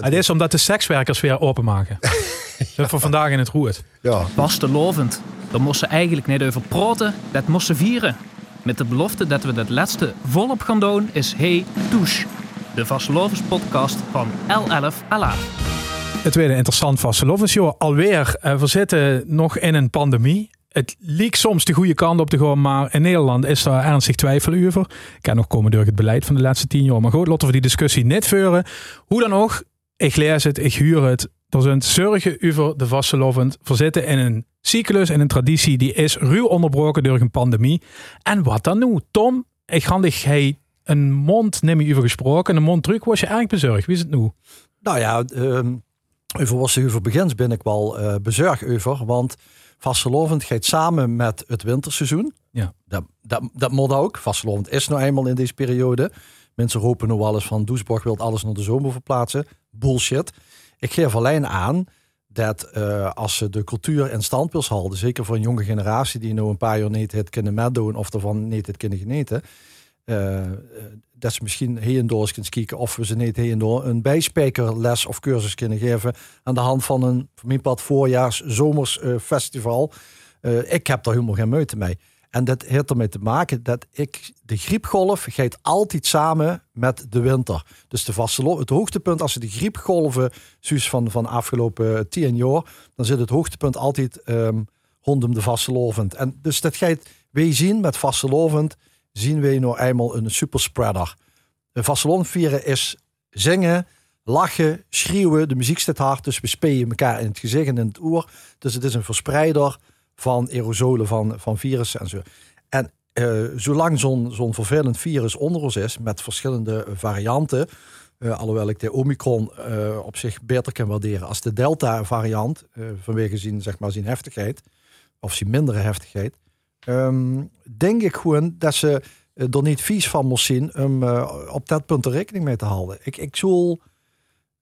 Het is omdat de sekswerkers weer openmaken. Dat voor vandaag in het roert. Ja. Vastelovend. Daar moesten eigenlijk niet over praten, dat moesten vieren. Met de belofte dat we dat laatste volop gaan doen is Hey Douche. De Vastelovens podcast van L11 Ala. Het tweede interessant vaste Show. Alweer, eh, we zitten nog in een pandemie. Het liep soms de goede kant op te gaan, maar in Nederland is daar ernstig twijfel over. Kan nog komen door het beleid van de laatste tien jaar. Maar goed, laten we die discussie niet voeren. Hoe dan ook, ik lees het, ik huur het. Er zijn zorgen over de vastelovend. We zitten in een cyclus en een traditie die is ruw onderbroken door een pandemie. En wat dan nu? Tom, ik ga dich hey, een mond neem je over gesproken. Een mond terug was je eigenlijk bezorgd. Wie is het nu? Nou ja, um, over ze over begins ben ik wel uh, bezorgd over. Want vastelovend gaat samen met het winterseizoen. Ja. Dat, dat, dat moet ook. Vastelovend is nou eenmaal in deze periode. Mensen roepen nog wel eens van Doesborg wil alles naar de zomer verplaatsen. Bullshit. Ik geef alleen aan dat uh, als ze de cultuur in stand wil zeker voor een jonge generatie die nou een paar jaar niet het kunnen meedoen of ervan niet het kunnen genieten, uh, dat ze misschien heen en door kunnen kijken of we ze niet heen en door een bijspijkerles of cursus kunnen geven aan de hand van een, voor mijn pad, voorjaars, zomers uh, festival. ik heb daar helemaal geen meute mee. En dat heeft ermee te maken dat ik de griepgolf gaat altijd samen met de winter. Dus de vaste het hoogtepunt als je de griepgolven zoals van van afgelopen tien jaar, dan zit het hoogtepunt altijd um, rondom de vastelovend. En dus dat gaat wij zien met vastelovend zien wij nou eenmaal een superspreader. Een vastelovend vieren is zingen, lachen, schreeuwen. De muziek staat hard, dus we spelen elkaar in het gezicht en in het oor. Dus het is een verspreider van aerosolen van, van virussen en zo. En uh, zolang zo'n zo'n vervelend virus onder ons is, met verschillende varianten, uh, alhoewel ik de Omicron uh, op zich beter kan waarderen als de Delta-variant, vanwege zijn, zeg maar, zijn heftigheid, of zijn mindere heftigheid, um, denk ik gewoon dat ze er niet vies van moest zien om op dat punt er rekening mee te houden. Ik, ik zal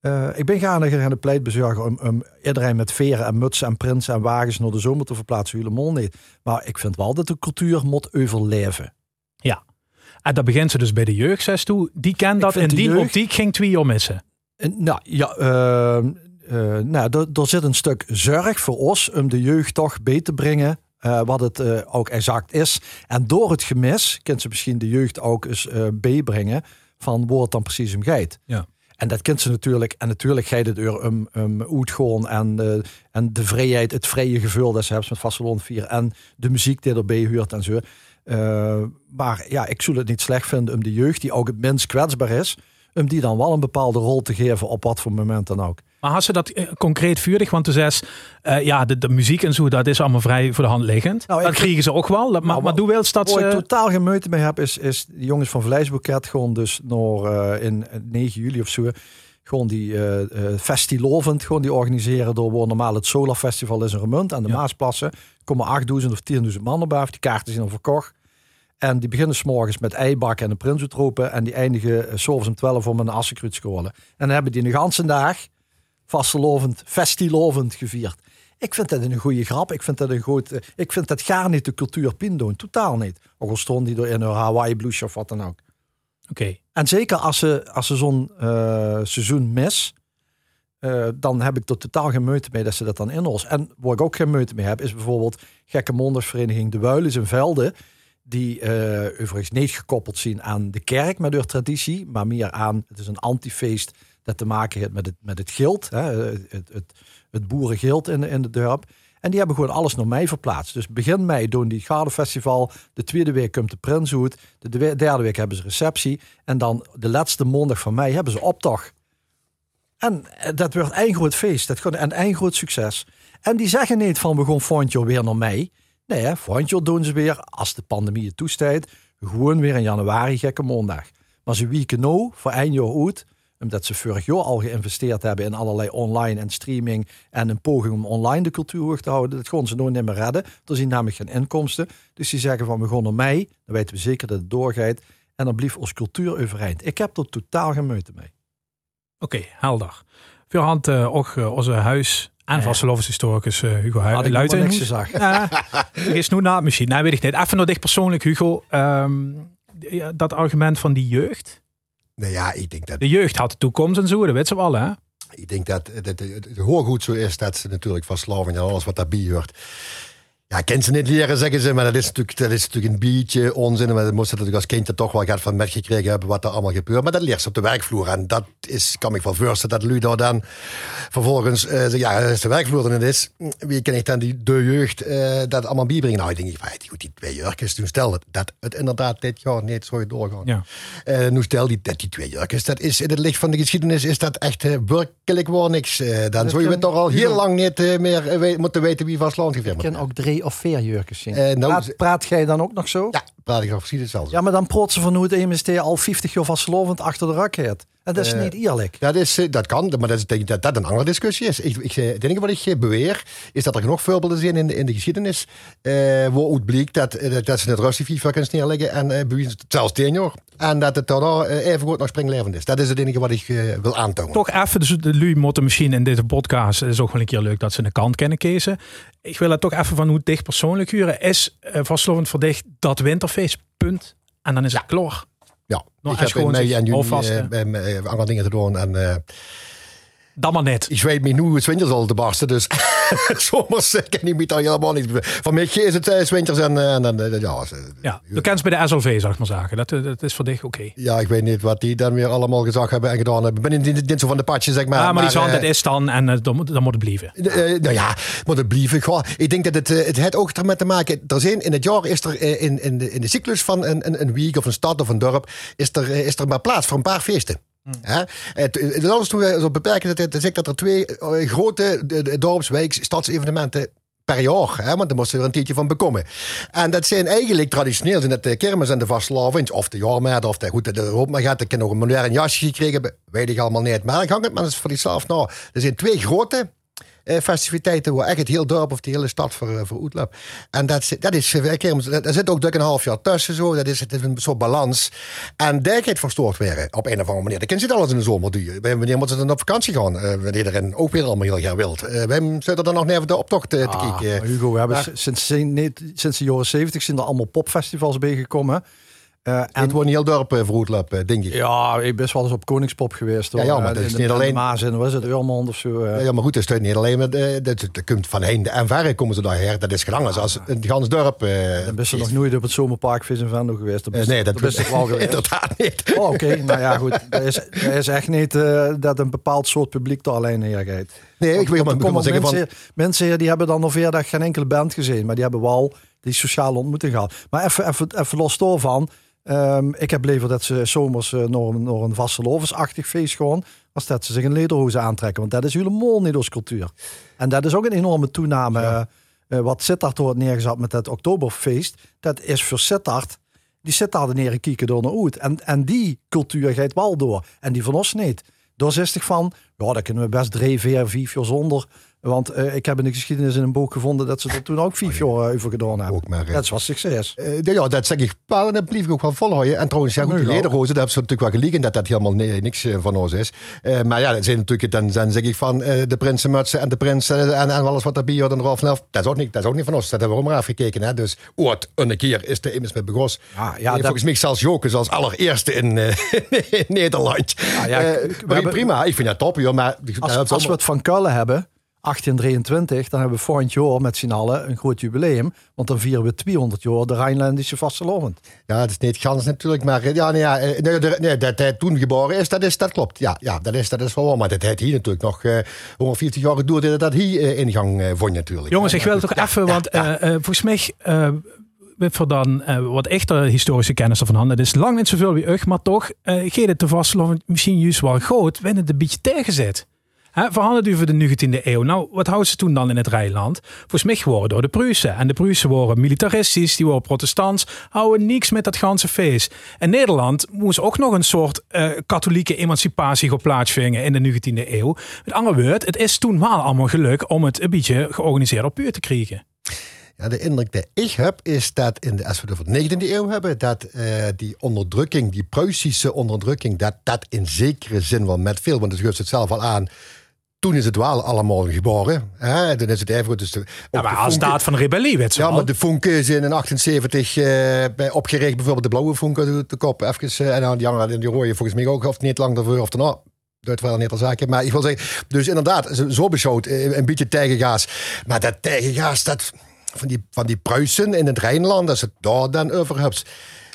uh, ik ben gaande gaan de pleit bezorgen om, om, iedereen met veren en mutsen en prinsen en wagens naar de zomer te verplaatsen. Helemaal niet. Maar ik vind wel dat de cultuur moet overleven. Ja. En dat begint ze dus bij de jeugd, toe. Die kent dat en die jeugd... optiek ging twee jaar missen. nou ja, uh, uh, nou, er zit een stuk zorg voor ons om de jeugd toch beter te brengen. Uh, wat het uh, ook exact is. En door het gemis kent ze misschien de jeugd ook eens uh, bijbrengen van woord dan precies om geit. Ja. En dat kent ze natuurlijk. En natuurlijk gaat het er om, um, gewoon en, uh, en de vrijheid, het vrije gevoel dat ze hebben met Vasteland 4 en de muziek die erbij huurt en zo. Uh, maar ja, ik zou het niet slecht vinden om de jeugd, die ook het minst kwetsbaar is, om die dan wel een bepaalde rol te geven op wat voor moment dan ook. Maar had ze dat eh, concreet vurig? Want toen zei uh, ja, de, de, muziek en zo, dat is allemaal vrij voor de hand liggend. Nou, dat kriegen ze ook wel. Maar, nou, maar doe wel dat ze... Waar ik totaal geen moeite mee heb, is, is de jongens van Vleesboeket gewoon dus nog uh, in 9 juli of zo gewoon die uh, festilovend, gewoon die organiseren door waar normaal het Solar Festival is in Remund aan de ja. Maasplassen. komen 8000 of 10.000 man erbij, die kaarten zijn al verkocht. En die beginnen s'morgens met eibakken en een prinsutroepen en die eindigen uh, s'avonds om 12 om een assenkruid En dan hebben die een ganse dag vastelovend, festilovend gevierd. Ik vind dat een goede grap. Ik vind dat een goed. Ik vind dat gaar niet de cultuur doen. Totaal niet. Ook al stond die door in een Hawaii blues of wat dan ook. Oké. En zeker als ze, als ze zo'n uh, seizoen mis, uh, dan heb ik er totaal geen meute mee dat ze dat dan inlossen. En waar ik ook geen meute mee heb, is bijvoorbeeld gekke mondersvereniging De Wuilen in Velden. Die uh, overigens niet gekoppeld zien aan de kerk met door traditie, maar meer aan, het is een antifeest dat te maken heeft met het, met het gild, hè, het, het, het boerengild in, in de dorp. En die hebben gewoon alles naar mij verplaatst. Dus begin mei doen die Festival. De tweede week komt de Prinshoed. De derde week hebben ze receptie. En dan de laatste maandag van mei hebben ze optocht. En eh, dat wordt een groot feest. Dat een, een groot succes. En die zeggen niet van we gaan volgend weer naar mei. Nee, volgend doen ze weer, als de pandemie het toestaat, gewoon weer in januari gekke maandag. Maar ze wieken nou voor één jaar uit omdat ze vorig jaar al geïnvesteerd hebben in allerlei online en streaming en een poging om online de cultuur hoog te houden. Dat gaan ze nooit meer redden. Er zien namelijk geen inkomsten. Dus die zeggen van we gaan mei, dan weten we zeker dat het doorgaat. En dan blijft ons cultuur overeind. Ik heb er totaal geen mee. Oké, okay, helder. Veel hand uh, ook uh, onze huis en ja. historicus uh, Hugo Huij. Luiten. niks gezegd. Ja, er is nu na misschien. Nee, weet ik niet. Even nog dicht persoonlijk, Hugo. Um, dat argument van die jeugd. Nou ja, ik denk dat... De jeugd had de toekomst en zo, dat weet ze wel, hè? Ik denk dat het, het, het, het hoorgoed zo is dat ze natuurlijk van Slaving en alles wat daarbij hoort. Ja, kent ze niet leren, zeggen ze, maar dat is natuurlijk, dat is natuurlijk een beetje onzin. Maar dat moest natuurlijk als kind er toch wel gaat van gekregen hebben wat er allemaal gebeurt. Maar dat leert ze op de werkvloer. En dat is, kan me wel voorstellen, dat Ludo dan vervolgens uh, zegt, ja, als de werkvloer dan is, wie ken ik dan die de jeugd uh, dat allemaal bijbrengen? Nou, ik denk, ja, die, die twee jurkjes, toen stelde dat het inderdaad dit jaar niet zo doorgaan. Ja. Uh, nu stel die, dat die twee jurkjes, dat is in het licht van de geschiedenis, is dat echt werkelijk wel niks. dan zou je het toch al heel lang niet meer moeten weten wie van Slaan gefilmd Ik ken ook drie of vier jurkjes zien. Uh, nou, praat, praat jij dan ook nog zo? Ja, praat ik nog precies hetzelfde. Ja, maar dan proot ze van hoe het MST al 50 jaar vastlovend achter de rak heeft. En dat is uh, niet eerlijk. Dat, is, dat kan, maar dat is denk dat dat een andere discussie is. Ik, ik, het enige wat ik beweer, is dat er genoeg voorbeelden zijn in de, in de geschiedenis, uh, waaruit blijkt dat, dat ze het FIFA kunnen neerleggen en uh, bewijzen zelfs tien jaar. En dat het daarna even goed nog springlevend is. Dat is het enige wat ik wil aantonen. Toch even, dus de Louis Motte misschien in deze podcast is ook wel een keer leuk dat ze een kant kennen kiezen. Ik wil het toch even van hoe dicht persoonlijk huren is uh, vastlovend voor dicht dat winterfeest, punt. En dan is het klaar. Ja, Nog ik heb mee en jullie uh, dingen te doen. En, uh, dan maar net. Ik weet niet hoe het winters al te barsten, dus zomers ken ik me daar helemaal niet. Van mij is het uh, winters en, en dan, uh, ja. ja, je kent bij de SLV, zeg maar zeggen. Dat, dat is voor dich oké. Okay. Ja, ik weet niet wat die dan weer allemaal gezag hebben en gedaan hebben. Ik ben niet, niet zo van de patjes, zeg maar. Ja, maar, die zand, dat is dan en dan, dan moet het blijven. nou ja, moet het blijven. Goh, ik denk dat het, het heeft ook ermee te maken. Er zijn, in het jaar is er in, in, de, in de cyclus van een, een, een week of een stad of een dorp, is er, is er maar plaats voor een paar feesten. Hmm. Ja, het, het alles toen beperken, dat, dat, dat er twee grote dorpswijk stadsevenementen per jaar. Hè, want daar moesten we er een tijdje van bekomen. En dat zijn eigenlijk traditioneel zijn de kermis en de vastelavond, of de jaarmaat, of de, goed, de maar gaat. Ik heb nog een modern jasje gekregen, weet ik allemaal niet. Maar ik hang het maar eens voor die nou. Er zijn twee grote uh, festiviteiten waar echt het heel dorp of de hele stad voor, uh, voor uitloopt. En dat, dat is, daar zit ook dik een half jaar tussen zo. Dat is, het is een soort balans. En gaat verstoord werden op een of andere manier. De kind zit alles in de zomer duur. Wanneer moeten ze dan op vakantie gaan? Uh, wanneer iedereen ook weer allemaal heel graag wilt. Uh, wij zitten dan nog even de optocht te ah, kijken. Hugo, we hebben sinds, sinds de jaren 70 zijn er allemaal popfestivals bijgekomen. Uh, en het wordt niet heel dorp uh, uh, denk ik. Ja, ik ben best wel eens op Koningspop geweest. Hoor. Ja, ja, maar dat is niet alleen... Maas en was het Urmond of zo. Ja, ja, maar goed, dat is niet alleen... dat, dat komt van heen en verre komen ze daar her. Dat is gedaan als een gans dorp. dan ben je nog nooit op het zomerpark Vis en Vendo geweest. Dat nee, dat, is wel geweest. inderdaad niet. Oh, Oké, okay. nou ja, goed. Dat is, dat is echt niet dat een bepaald soort publiek er alleen neer gaat. Nee, ik weet maar, maar zeggen mensen, van... mensen die hebben dan nog dat geen enkele band gezien. Maar die hebben wel die sociale ontmoeting gehad. Maar even, even, even los van Um, ik heb liever dat ze zomers uh, nog, nog een vastelovensachtig feest gewoon, als dat ze zich een lederhozen aantrekken. Want dat is helemaal niet cultuur. En dat is ook een enorme toename. Ja. Uh, wat Sittard wordt neergezet met het Oktoberfeest, dat is voor Sittard, die Sittard neer kieken door naar uit. En, en die cultuur gaat wel door. En die van ons niet. Door zestig van, ja, kunnen we best drie, vier, vier jaar zonder. Want uh, ik heb in de geschiedenis in een boek gevonden dat ze er toen ook vier oh, jaar over gedaan hebben. Ook maar, dat was succes. Uh, ja, dat zeg ik. Maar dat blijf ik ook wel volhouden. En trouwens, ja, goed, die lederhozen, daar hebben ze natuurlijk wel geliegen dat dat helemaal nee, niks van ons is. maar ja, dat zijn natuurlijk, dan, dan zeg ik van de prinsenmutsen en de prinsen en, en alles wat daarbij hoort en eraf Dat is ook niet, dat is ook niet van ons. Dat hebben we maar afgekeken. Hè. Dus ooit een keer is de immers met begos. Ja, dat... Volgens mij zelfs Jokers als allereerste in, in Nederland. Ja, prima, ik vind dat top. Joh, maar, als, als we het van Kullen hebben 1823, dan hebben we volgend jaar met z'n allen een groot jubileum. Want dan vieren we 200 jaar de Rijnlandische vastelovend. Ja, dat is niet gans natuurlijk, maar ja, nee, ja, nee, nee, dat hij toen geboren is, dat, is, dat klopt. Ja, ja dat, is, dat is wel Maar dat heeft hier natuurlijk nog uh, 150 jaar geduurd dat dat hier uh, ingang uh, vond natuurlijk. Jongens, ik wil toch even, want ja. volgens mij voor dan uh, wat echte historische kennis ervan hadden. Het is lang niet zoveel wie ug, maar toch uh, geeft het de vastlovend misschien juist wel groot, wenn het een beetje Verhandeld over de 19e eeuw. Nou, wat houden ze toen dan in het Rijnland? Volgens mij geworden door de Pruisen. En de Pruisen worden militaristisch, die worden protestants, houden niks met dat ganse feest. En Nederland moest ook nog een soort uh, katholieke emancipatie gaan plaatsvinden in de 19e eeuw. Met andere woorden, het is toen wel allemaal geluk om het een beetje georganiseerd op puur te krijgen. Ja, de indruk die ik heb is dat in de, als we de 19e eeuw hebben, dat uh, die onderdrukking, die Pruisische onderdrukking, dat dat in zekere zin wel met veel, want het geeft het zelf al aan, toen is het wel allemaal geboren. Hè? Dan is het even dus de, ja, maar als staat van rebellie werd Ja, maar de Funke zijn in 78 uh, bij opgericht. Bijvoorbeeld de blauwe Funke de kop even. Uh, en dan die andere, die rode volgens mij ook. Of niet lang daarvoor of daarna. Dat wel niet al zaken. Maar ik wil zeggen, dus inderdaad, zo- zo beschoot, eh, een beetje tijgergaas. Maar dat tijgergaas, dat van die, van die Pruisen in het Rijnland, als het daar dan over hebt,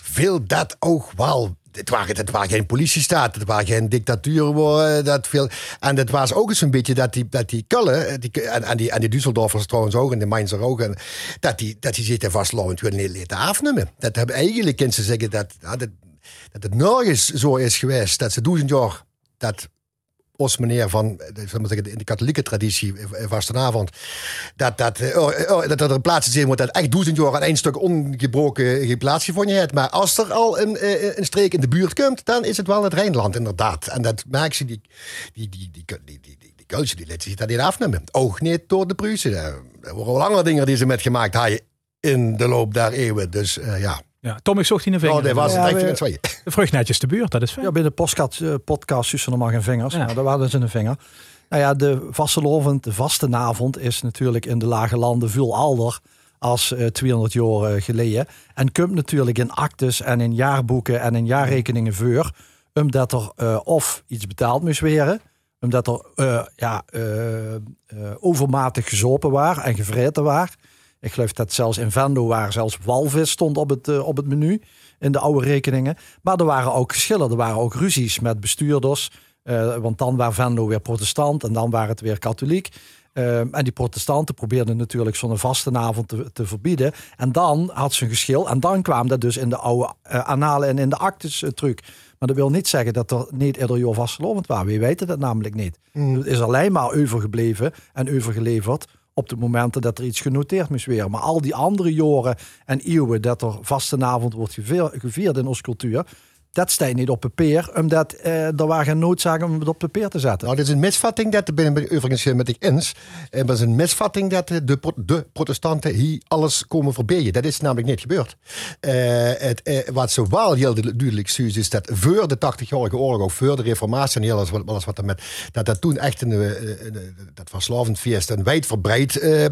veel dat ook wel. Het waren, het waren geen politiestaat, het waren geen dictatuur. Dat veel, en het was ook eens een beetje dat die, dat die Kullen, die, en, die, en die Düsseldorfers trouwens ook, en de Mainzer ook, dat, die, dat die zitten vastlopend niet laten afnemen. Dat hebben eigenlijk in ze zeggen dat, ja, dat, dat het nergens zo is geweest dat ze duizend jaar dat ons meneer van eh, in de katholieke traditie eh, eh, vastenavond dat, dat, oh, oh, dat er een plaats is wordt dat echt duizend jaar aan één stuk ongebroken geen plaats gevonden heeft. Maar als er al een, een streek in de buurt komt, dan is het wel het Rijnland inderdaad. En dat maakt ze die die die die die die, die, die zich dat niet afnemen. Ook niet door de Pruisen. Er waren wel andere dingen die ze met gemaakt hadden in de loop der eeuwen. Dus ja. Ja, Tom, ik zocht in de vinger. Oh, dat was het echt we- in tweeën. Vrucht netjes de buurt, dat is fijn. Ja, bij de podcast, eh, podcast Sussen nog maar geen vingers. Ja. Maar daar hadden ze een vinger. Nou ja, de vastelovend, de vastenavond is natuurlijk in de lage landen veel ouder als eh, 200 jaar eh, geleden. En komt natuurlijk in actes en in jaarboeken en in jaarrekeningen voor. Omdat er eh, of iets betaald moest worden. Omdat er eh, ja, eh, eh, overmatig gezopen waren en gevreten waren. Ik geloof dat zelfs in Vendo waar zelfs walvis stond op het, eh, op het menu in de oude rekeningen. Maar er waren ook geschillen, er waren ook ruzies met bestuurders. Eh, want dan waren Venlo weer protestant en dan waren het weer katholiek. Eh, en die protestanten probeerden natuurlijk zo'n vastenavond te, te verbieden. En dan had ze een geschil. En dan kwam dat dus in de oude eh, annalen en in de actes terug. Maar dat wil niet zeggen dat er niet ieder jaar vastelovend waren. We weten dat namelijk niet. Het is alleen maar overgebleven en overgeleverd op de momenten dat er iets genoteerd moest worden. Maar al die andere jaren en eeuwen dat er vastenavond wordt gevier- gevierd in onze cultuur, dat staat niet op papier, omdat eh, er waren geen noodzaak om het op papier te zetten. Nou, dit is een misvatting dat, ben ik overigens eh, met ik eens, Eh, dat is een misvatting dat eh, de, de protestanten hier alles komen verbieden. Dat is namelijk niet gebeurd. Eh, het, eh, wat zo wel heel duidelijk zie is dat voor de 80-jarige oorlog, ook voor de reformatie en alles, wat- er met, dat dat toen echt een, eh, een, dat verslavend feest een wijdverbreid eh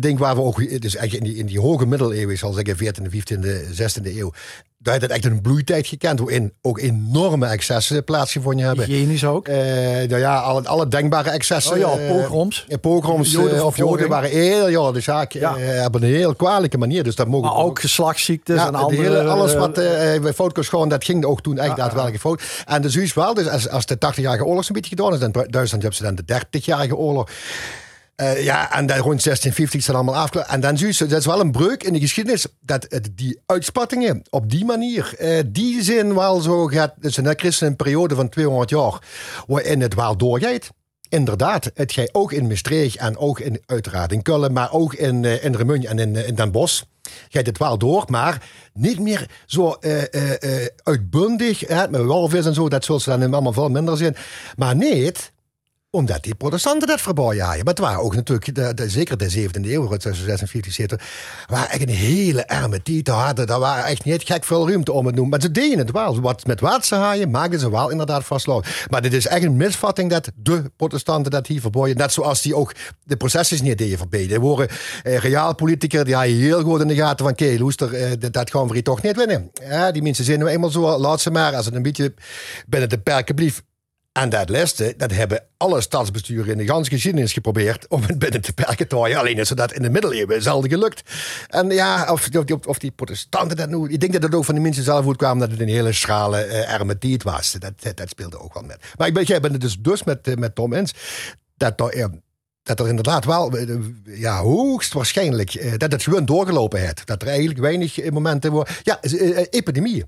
ding waar we ook, dus eigenlijk in die, in die hoge middeleeuwen, zal zeggen 14e, 15e, 16e eeuw, daar het echt een bloeitijd gekend, waarin ook enorme excessen plaatsgevonden hebben. Hygiënisch ook. Eh, nou ja, alle, alle denkbare excessen. Oh ja, eh, pogroms. eh, pogroms eh, Jodenvervolging. of Joden waren heel, ja, zaak Ja. eh, hebben een heel kwalijke manier. Dus dat mogen Maar we ook geslachtsziektes ja, en de andere... hele, alles wat eh, eh fout kon schoon, dat ging ook toen echt daadwerkelijk fout. En dus is wel, dus als, als de 80-jarige oorlog zo'n beetje gedaan is, dan Duitsland hebben ze dan de 30-jarige oorlog. Eh, ja, en dan rond 1650 is dat allemaal afgelopen. En dan zie je, dat is wel een breuk in de geschiedenis, dat die uitspattingen op die manier, eh, die zijn wel zo gaat, dus de christen een periode van 200 jaar, waarin het wel doorgaat. Inderdaad, het gaat ook in Maastricht en ook in, uiteraard in Kullen, maar ook in, eh, in Remun en in, in Den Bosch gaat het wel door, maar niet meer zo uitbundig, hè, met walvis en zo, dat zullen ze dan allemaal veel minder zijn. Maar niet omdat die protestanten dat verboden hadden. Maar het waren ook natuurlijk, de, de- zeker de 17e eeuw, rond 46 zitten, waren echt een hele arme titel hadden. Daar waren echt niet gek veel ruimte om het doen. Maar ze deden het wel. Wat met wat ze haaien, maakten ze wel inderdaad vastlopen. Maar dit is echt een misvatting dat de protestanten dat hier verboden. Net zoals die ook de processies niet deden verbieden. Er worden eh, realpolitiker, die hadden heel goed in de gaten van, oké, Loester, eh, dat, dat gaan we hier toch niet winnen. Die mensen zijn nou eenmaal zo, laat ze maar, als het een beetje binnen de perken blieft. En dat laatste, dat hebben alle stadsbesturen in de ganse geschiedenis geprobeerd om het binnen te perken te houden. Alleen is dat in de middeleeuwen zelden gelukt. En ja, of, die, protestanten dat nu... Ik denk dat het ook van de mensen zelf goed kwam dat het een hele schrale uh, ermetiet was. Dat, dat, speelde ook wel met. Maar ik ben, jij bent het dus, dus met, uh, met Tom eens dat. Uh, dat er inderdaad wel, ja, hoogstwaarschijnlijk, dat het gewoon doorgelopen heeft. Dat er eigenlijk weinig momenten worden. Ja, epidemieën.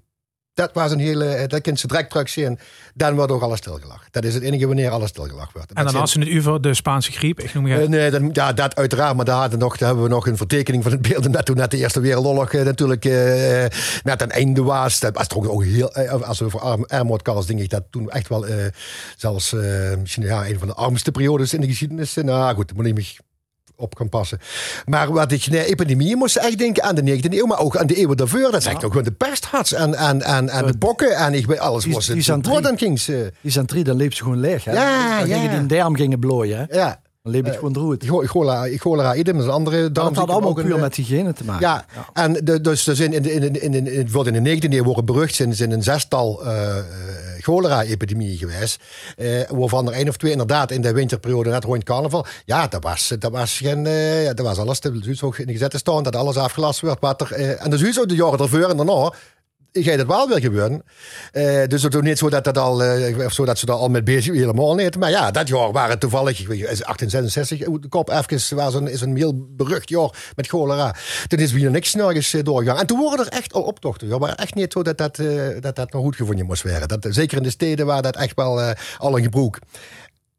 Dat was een hele, dat kind ze direct terug zien. Dan wordt ook alles stilgelegd. Dat is het enige wanneer alles stilgelegd wordt. En dan als ze het over de Spaanse griep. Ik noem uh, nee, dat, ja, dat uiteraard. Maar daar, hadden nog, daar hebben we nog een vertekening van het beeld. Omdat toen net de Eerste Wereldoorlog uh, natuurlijk uh, net een einde was. Dat was toch ook heel, als we over armoedkast denk ik dat toen echt wel zelfs misschien ja, een van de armste periodes in de geschiedenis. Nou goed, moet ik me op kan passen. Maar wat ik, nee, epidemieën moest echt denken aan de 19e eeuw, maar ook aan de eeuwen daarvoor. Dat is ja. ook gewoon de pesthats en, en, en, en de bokken en ik weet alles was het. Die ging ze. Die zijn drie, dan leep ze gewoon leeg. Hè? Ja, dan ja. gingen die in derm gingen blooien. Hè? Ja. Dan leep het uh, gewoon droed. Cholera, cholera idem, is een andere darm. Dat had allemaal puur met hygiëne te maken. Ja, ja. en de, dus, dus in, in, in, in, in, in, in de 19e eeuw worden berucht zijn, zijn een zestal uh, cholera-epidemie geweest. eh, waarvan er één of twee inderdaad in de winterperiode net rond carnaval. Ja, dat was, dat was geen. eh, dat was alles. De in de gezette staan dat alles afgelast werd. Wat er, eh, en de Zuid de jaren ervoor en daarna gaat het wel weer gebeuren. Eh, dus het is niet zo dat, dat, al, eh, of zo dat ze daar al mee bezig helemaal niet. Maar ja, dat jaar waren toevallig, ik weet niet, is 1866, uit de kop even, was een, is een heel berucht jaar met cholera. Toen is weer niks nergens eh, doorgegaan. En toen waren er echt al optochten. Het was echt niet zo dat dat, eh, dat, dat nog goed gevonden moest worden. Dat, zeker in de steden waar dat echt wel eh, al een gebroek.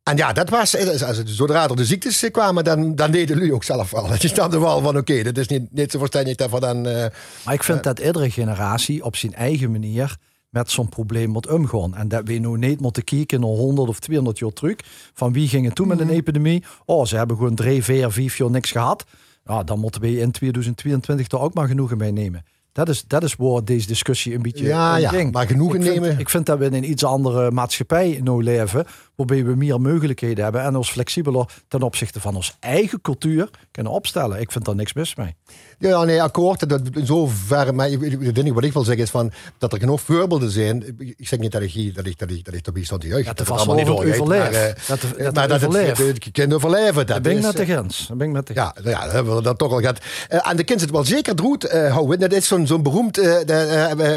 En ja, dat was, eh, zodra er de ziektes eh, kwamen, dan, dan deden jullie ook zelf wel. Dat je snapte wel van, oké, dat is niet, niet zo verstandig dat we dan... eh, Maar ik vind dat iedere generatie op zijn eigen manier met zo'n probleem moet omgaan. En dat we nu niet moeten kijken naar 100 of 200 jaar terug. Van wie ging het toen met een epidemie? Oh, ze hebben gewoon drie, vier, vijf jaar niks gehad. Ja, dan moeten we in 2022 er ook maar genoegen mee nemen. Dat is, dat is waar deze discussie een beetje Ja, ja, ging. maar genoegen ik vind, nemen. Ik vind dat we in een iets andere maatschappij nu leven, waarbij we meer mogelijkheden hebben en ons flexibeler ten opzichte van onze eigen cultuur kunnen opstellen. Ik vind daar niks mis mee. Ja, nee, akkoord. Dat, in zoverre, maar ik- ik- wat ik wil zeggen is van, dat er genoeg voorbeelden zijn. Ik zeg niet dat ik dat ik, dat ik, dat ik erbij stond te juichen. Dat de het allemaal niet overleeft. maar, eh, Dat de- dat maar dat het, overleeft. het, het kind overleven. Dat ben ik is, met de eh, grens. Ben ik met de grens. ja, nou ja, dat hebben we dat toch al gehad. Eh, en de kind zit wel zeker droet eh, houden. Dat is zo'n zo'n beroemd uh,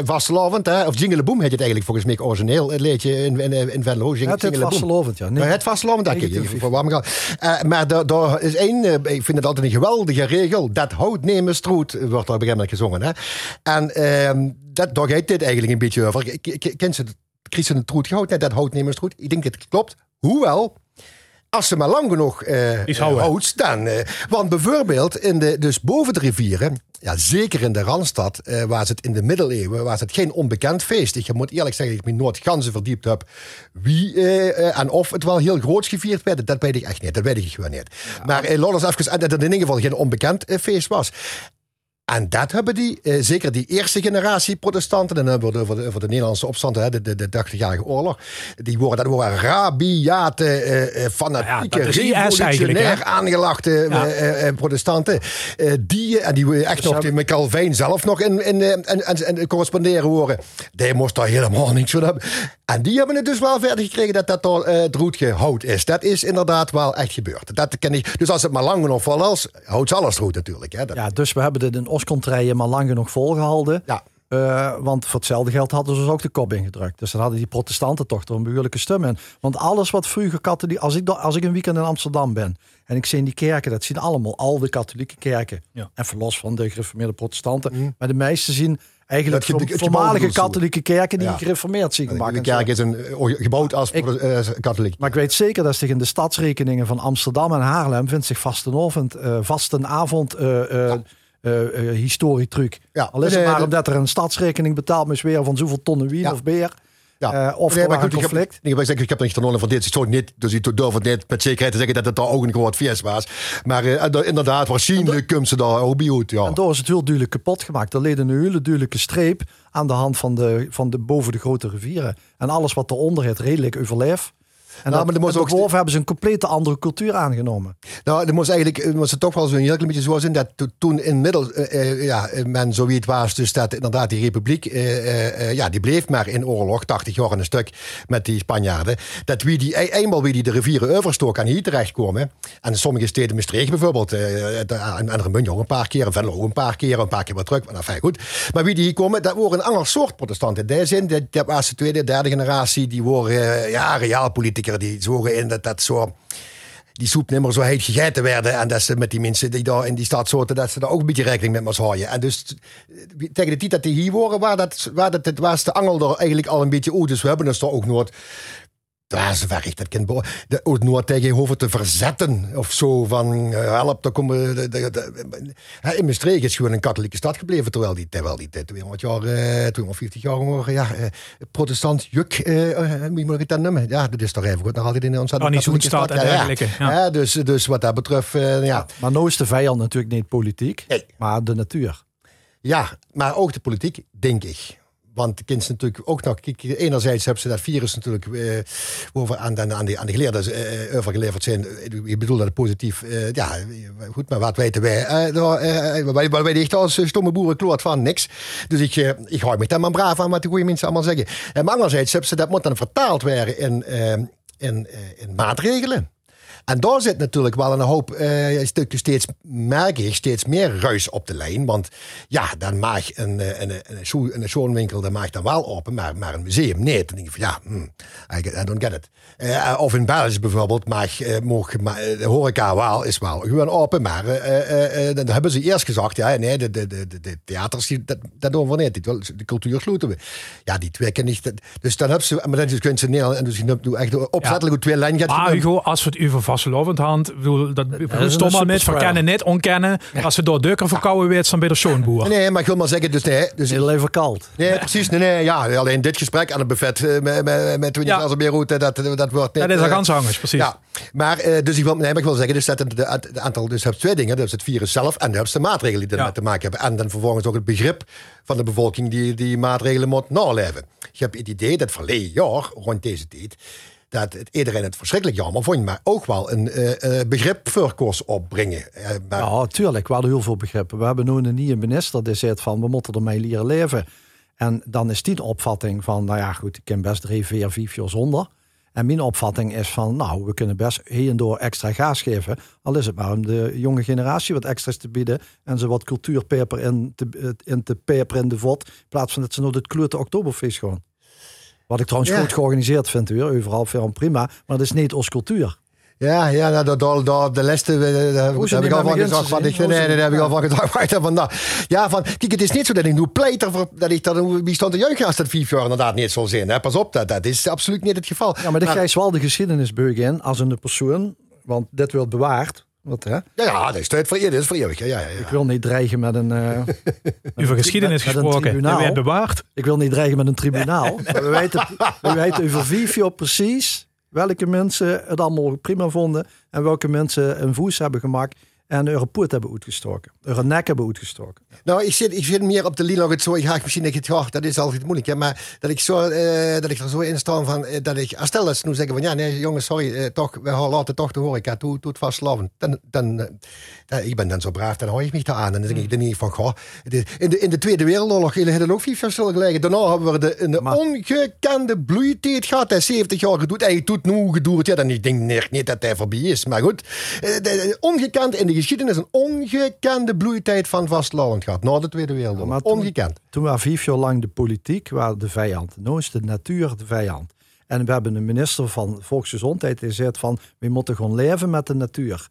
vastelavond. hè of Jingleboom heet het eigenlijk volgens mij origineel. Het liedje in, in, in Venlo. Jing- Ja, het vastelovend, ja. Nee. Het vastelavond, dat ik 19 voor warm gaan. Eh, maar daar, is één, eh, ik vind het altijd een geweldige regel. Dat hout nemen stroet, wordt daar op een gegeven moment gezongen. Hè? En ehm, dat, daar gaat dit eigenlijk een beetje over. Kent ze Christen troet gehouden? Nee, dat hout nemen stroet. Ik denk dat het klopt. Hoewel, als ze maar lang genoeg eh houden. houdt, dan. eh, want bijvoorbeeld, in de, dus boven de rivieren, ja, zeker in de Randstad, eh, waar ze het in de middeleeuwen, was het geen onbekend feest. Ik moet eerlijk zeggen, dat ik me nooit ganzen verdiept heb. Wie eh, eh, en of het wel heel groot gevierd werd, dat weet ik echt niet. Dat weet ik gewoon niet. Maar eh, laat ons even, en dat het in ieder geval geen onbekend eh, feest was. En dat hebben die, eh, zeker die eerste generatie protestanten, en dan hebben we de, over de Nederlandse opstanden, hè, de, de, de 80-jarige oorlog, die worden, dat waren rabiate, eh, eh, fanatieke, eigenlijk, revolutionair aangelachte eh, Ja. eh, eh, protestanten. Eh, die, en die echt nog die met Calvijn zelf nog in, in, en, en, en corresponderen horen. Die moest daar helemaal niks van hebben. En die hebben het dus wel verder gekregen dat dat al eh, het roet hout is. Dat is inderdaad wel echt gebeurd. Dat ken ik. Dus als het maar lang genoeg vol is, houdt alles roet natuurlijk. Hè. Dat, Ja, dus we hebben dit in Oscontrijen maar lang genoeg volgehouden. ja. Eh, want voor hetzelfde geld hadden ze dus ook de kop ingedrukt. Dus dan hadden die protestanten toch er een behoorlijke stem in. Want alles wat vroeger katholiek... Als ik, als ik een weekend in Amsterdam ben en ik zie in die kerken... dat zien allemaal al de katholieke kerken. Ja. En verlos van de gereformeerde protestanten. Maar de meesten zien eigenlijk Dat het voormalige katholieke kerken... die Ja. gereformeerd zien gemaakt. De kerk is een, gebouwd als Ik- eh, katholiek. Maar ik weet zeker dat zich in de stadsrekeningen van Amsterdam en Haarlem vindt zich vastenavond, eh vastenavond eh eh eh, eh, historietruc. Ja. Al is het maar de- omdat er een stadsrekening betaald moest weer van zoveel tonnen wien Ja. of beer. Ja. Eh, of Nee, maar een goed, ik heb- conflict. Nee, ik, ik heb er niet genomen van dit. Zou niet, dus ik durf het niet met zekerheid te zeggen dat het daar ook een groot feest was. Maar eh, inderdaad, waarschijnlijk komt ze daar ook bij uit. Ja. En door is het heel duidelijk kapot gemaakt. Er leed een hele duidelijke streep aan de hand van de, van de boven de grote rivieren. En alles wat eronder het redelijk overleef. En Nou, dat, maar moest en ook hebben ze een complete andere cultuur aangenomen. Nou, er moest eigenlijk moest het toch wel zo'n heel klein beetje zo zijn dat to- toen inmiddels eh, eh, ja, men zoiets was, dus dat inderdaad die republiek, eh, ja, die bleef maar in oorlog, 80 jaar en een stuk met die Spanjaarden. Dat wie die, e- eenmaal wie die de rivieren overstoken en hier terechtkomen, en sommige steden, Maastricht bijvoorbeeld, de- en en München ook een paar keer, en Venlo ook een paar keer, een paar keer weer terug, maar enfin, goed. Maar wie die hier komen, dat waren een ander soort protestanten. In die zin, dat, dat was de tweede, derde generatie, die waren, eh, ja, die zogen in dat dat zo die soep zo heet gegeten werden. En dat ze met die mensen die daar in die stad zaten, dat ze daar ook een beetje rekening mee moesten houden. En dus eh, tegen de tijd dat die hier waren, waar dat, waar dat, was de angel er eigenlijk al een beetje uit. Dus we hebben dus toch ook nooit. Daar is weg, dat kind bo- de ook nooit tegen hoeven te verzetten of zo. Van eh, help, daar komen. De, de, de- in Maastricht is gewoon een katholieke stad gebleven. Terwijl die, terwijl die 200 jaar, eh 250 jaar waren, ja, eh, protestant juk. wie moet ik het dan noemen? Ja, dat is toch even goed. Nog altijd in een ontzettend Annie katholieke stad. en Ja, ja. dergelijke, ja. Ja, dus, dus wat dat betreft, eh, ja. Maar nou is de vijand natuurlijk niet politiek, Nee. maar de natuur. ja, maar ook de politiek, denk ik. Want de kind natuurlijk ook nog... Enerzijds hebben ze dat virus natuurlijk... Uh, over aan, de, aan, de, aan de geleerden uh, overgeleverd zijn. Ik bedoel dat positief. Uh, ja, goed, maar wat weten wij? Uh, wij, wij echt als stomme boeren kloot van niks. Dus ik, ik hou me daar maar braaf aan wat de goede mensen allemaal zeggen. En maar anderzijds hebben ze dat moet dan vertaald werden in, in, in maatregelen. En daar zit natuurlijk wel een hoop uh, steeds, merk ik, steeds meer ruis op de lijn. Want ja, dan mag een, eh, een, een, een schoonwinkel dan mag dan wel open, maar, maar een museum nee. Dan denk je van ja, hmm, I, don't get it. Uh, of in België bijvoorbeeld mag, uh, mogen, de horeca wel, is wel gewoon open, maar dan hebben ze eerst gezegd, ja nee, de, de, de, de theaters, dat, dat doen we niet. De cultuur sluiten we. Ja, die twee kennen niet. Dus dan hebben ze, maar dan kunnen ze niet, en dus je hebt nu echt opzettelijk ja. twee lijnen. Maar Hugo, als we het over vastelovend hand. Bedoel, dat ja, stom al met verkennen, net onkennen. Als ze door dukker verkouden werd, dan bij de schoonboer. Nee, maar ik wil maar zeggen, dus nee. Dus Heel even koud. Nee, precies. Nee, nee, ja, alleen dit gesprek aan het buffet uh, met, met, met ja. als Beirut, dat, dat wordt net... Ja, dat is uh, gans precies. Ja, maar, uh, dus ik wil, nee, maar ik wil zeggen, dus dat het, aantal, dus je hebt twee dingen. Dus het virus zelf en je hebt de maatregelen die ermee te maken hebben. En dan vervolgens ook het begrip van de bevolking die die maatregelen moet naleven. Je hebt het idee dat verleden jaar, rond deze tijd, dat iedereen het verschrikkelijk jammer vond, maar ook wel een uh, begrip voor opbrengen. Uh, maar... Ja, tuurlijk. We hadden heel veel begrippen. We hebben nu een nieuwe minister die zegt van we moeten ermee leren leven. En dan is die de opvatting van, nou ja, goed, ik ken best drie, vier, vijf jaar zonder. En mijn opvatting is van, nou, we kunnen best heen en door extra gas geven. Al is het maar om de jonge generatie wat extra's te bieden. En ze wat cultuurpeper in te, in te in de vod. In plaats van dat ze nog het kleurte oktoberfeest gewoon. Wat ik trouwens goed georganiseerd vind weer. Overal veel prima. Maar dat is niet ons cultuur. Ja, ja nou, dat, dat, de les daar heb ik al van. Van, ik, nee, daar heb ik al van nou, ja, van, kijk, het is niet zo dat ik nu pleiter voor, dat ik dat, wie stond te juichen als dat vijf jaar inderdaad niet zal zijn. Hè? Pas op, dat, dat is absoluut niet het geval. Ja, maar dan ga je wel de geschiedenisbeug in als een persoon, want dit wordt bewaard. Wat, hè? Ja, ja, dat is tijd voor je, dat is voor eeuwig. Ja, ja, ja. Ik wil niet dreigen met een. Uh, over geschiedenis met gesproken, dat werd bewaard. Ik wil niet dreigen met een tribunaal. we, weten, we weten over Vivio precies welke mensen het allemaal prima vonden en welke mensen een voes hebben gemaakt en een poort hebben uitgestoken. Een nek hebben uitgestoken. Nou, ik zit, ik zit meer op de lijn het zo. Ik ga misschien het, ja, dat is altijd moeilijk. Hè, maar dat ik, zo, uh, dat ik er zo in sta van, uh, dat ik, stel dat ze nu zeggen van, ja, nee, jongens, sorry, uh, toch, we laten toch de horeca toe, toe het vastloven. Dan, dan, ik ben dan zo braaf, dan hou ik me daar aan. En dan denk ik dan niet van, goh, in de, in de Tweede Wereldoorlog hadden er ook vier verschillen gelegen. Daarna hebben we de, de maar, ongekende bloeitijd gehad. Hij 70 jaar gedoet. Hij doet nu gedoerd. Ja, dan ik denk niet dat hij voorbij is. Maar goed, ongekend in de geschiedenis een ongekende bloeitijd van vastloven gehad. Na de Tweede Wereldoorlog. Ongekend. Toen was vijf jaar lang de politiek waar de vijand. Nu is de natuur de vijand. En we hebben een minister van Volksgezondheid die zegt van... we moeten gewoon leven met de natuur.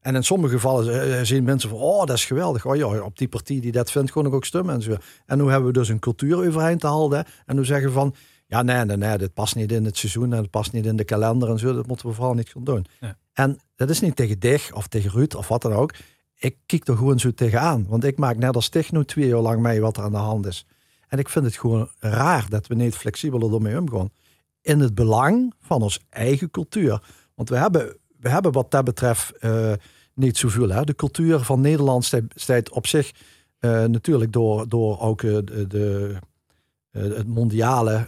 En in sommige gevallen zien mensen van... oh, dat is geweldig. Oh ja, op die partij die dat vindt, gewoon ook stemmen en zo. En nu hebben we dus een cultuur overeind te houden. En nu zeggen van... ja, nee, nee, nee, dit past niet in het seizoen... en het past niet in de kalender en zo. Dat moeten we vooral niet gaan doen. Ja. En dat is niet tegen dich of tegen Ruud of wat dan ook ik kijk er gewoon zo tegenaan. Want ik maak net als techno twee jaar lang mee wat er aan de hand is. En ik vind het gewoon raar dat we niet flexibeler ermee omgaan. In het belang van ons eigen cultuur. Want we hebben, we hebben wat dat betreft uh, niet zoveel. Hè? De cultuur van Nederland staat op zich uh, natuurlijk door, door ook de, de het mondiale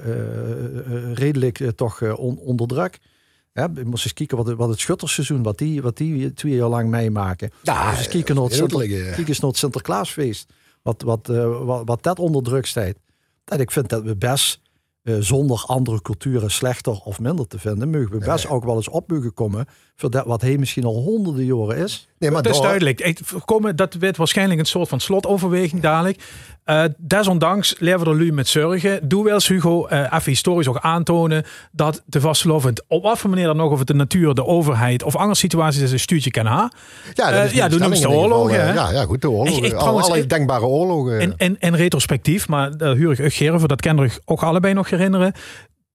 redelijk toch onder druk. Ja, we moesten eens kijken wat, het, wat het schutterseizoen, wat die, wat die twee jaar lang meemaken. Ja, dus eens kijken naar het, Sinter, Sinterklaasfeest. Wat, wat, uh, wat, wat dat onder druk staat. En ik vind dat we best uh, zonder andere culturen slechter of minder te vinden, mogen we best ook wel eens op mogen komen voor dat wat hij misschien al honderden jaren is. Nee, maar dat is duidelijk. Komen, dat werd waarschijnlijk een soort van slotoverweging dadelijk. Uh, desondanks er nu met zorgen. Doe wel eens, Hugo, uh, even historisch ook aantonen dat de vastgelovend, op wat voor manier dan nog, of het de natuur, de overheid of andere situaties is, een stuurtje kan ha. Ja, dat uh, ja doen de oorlogen. ja, ja, goed, de oorlogen. Ik, ik, alle denkbare oorlogen. En, en, en retrospectief, maar uh, Hurig dat kennen we ook allebei nog herinneren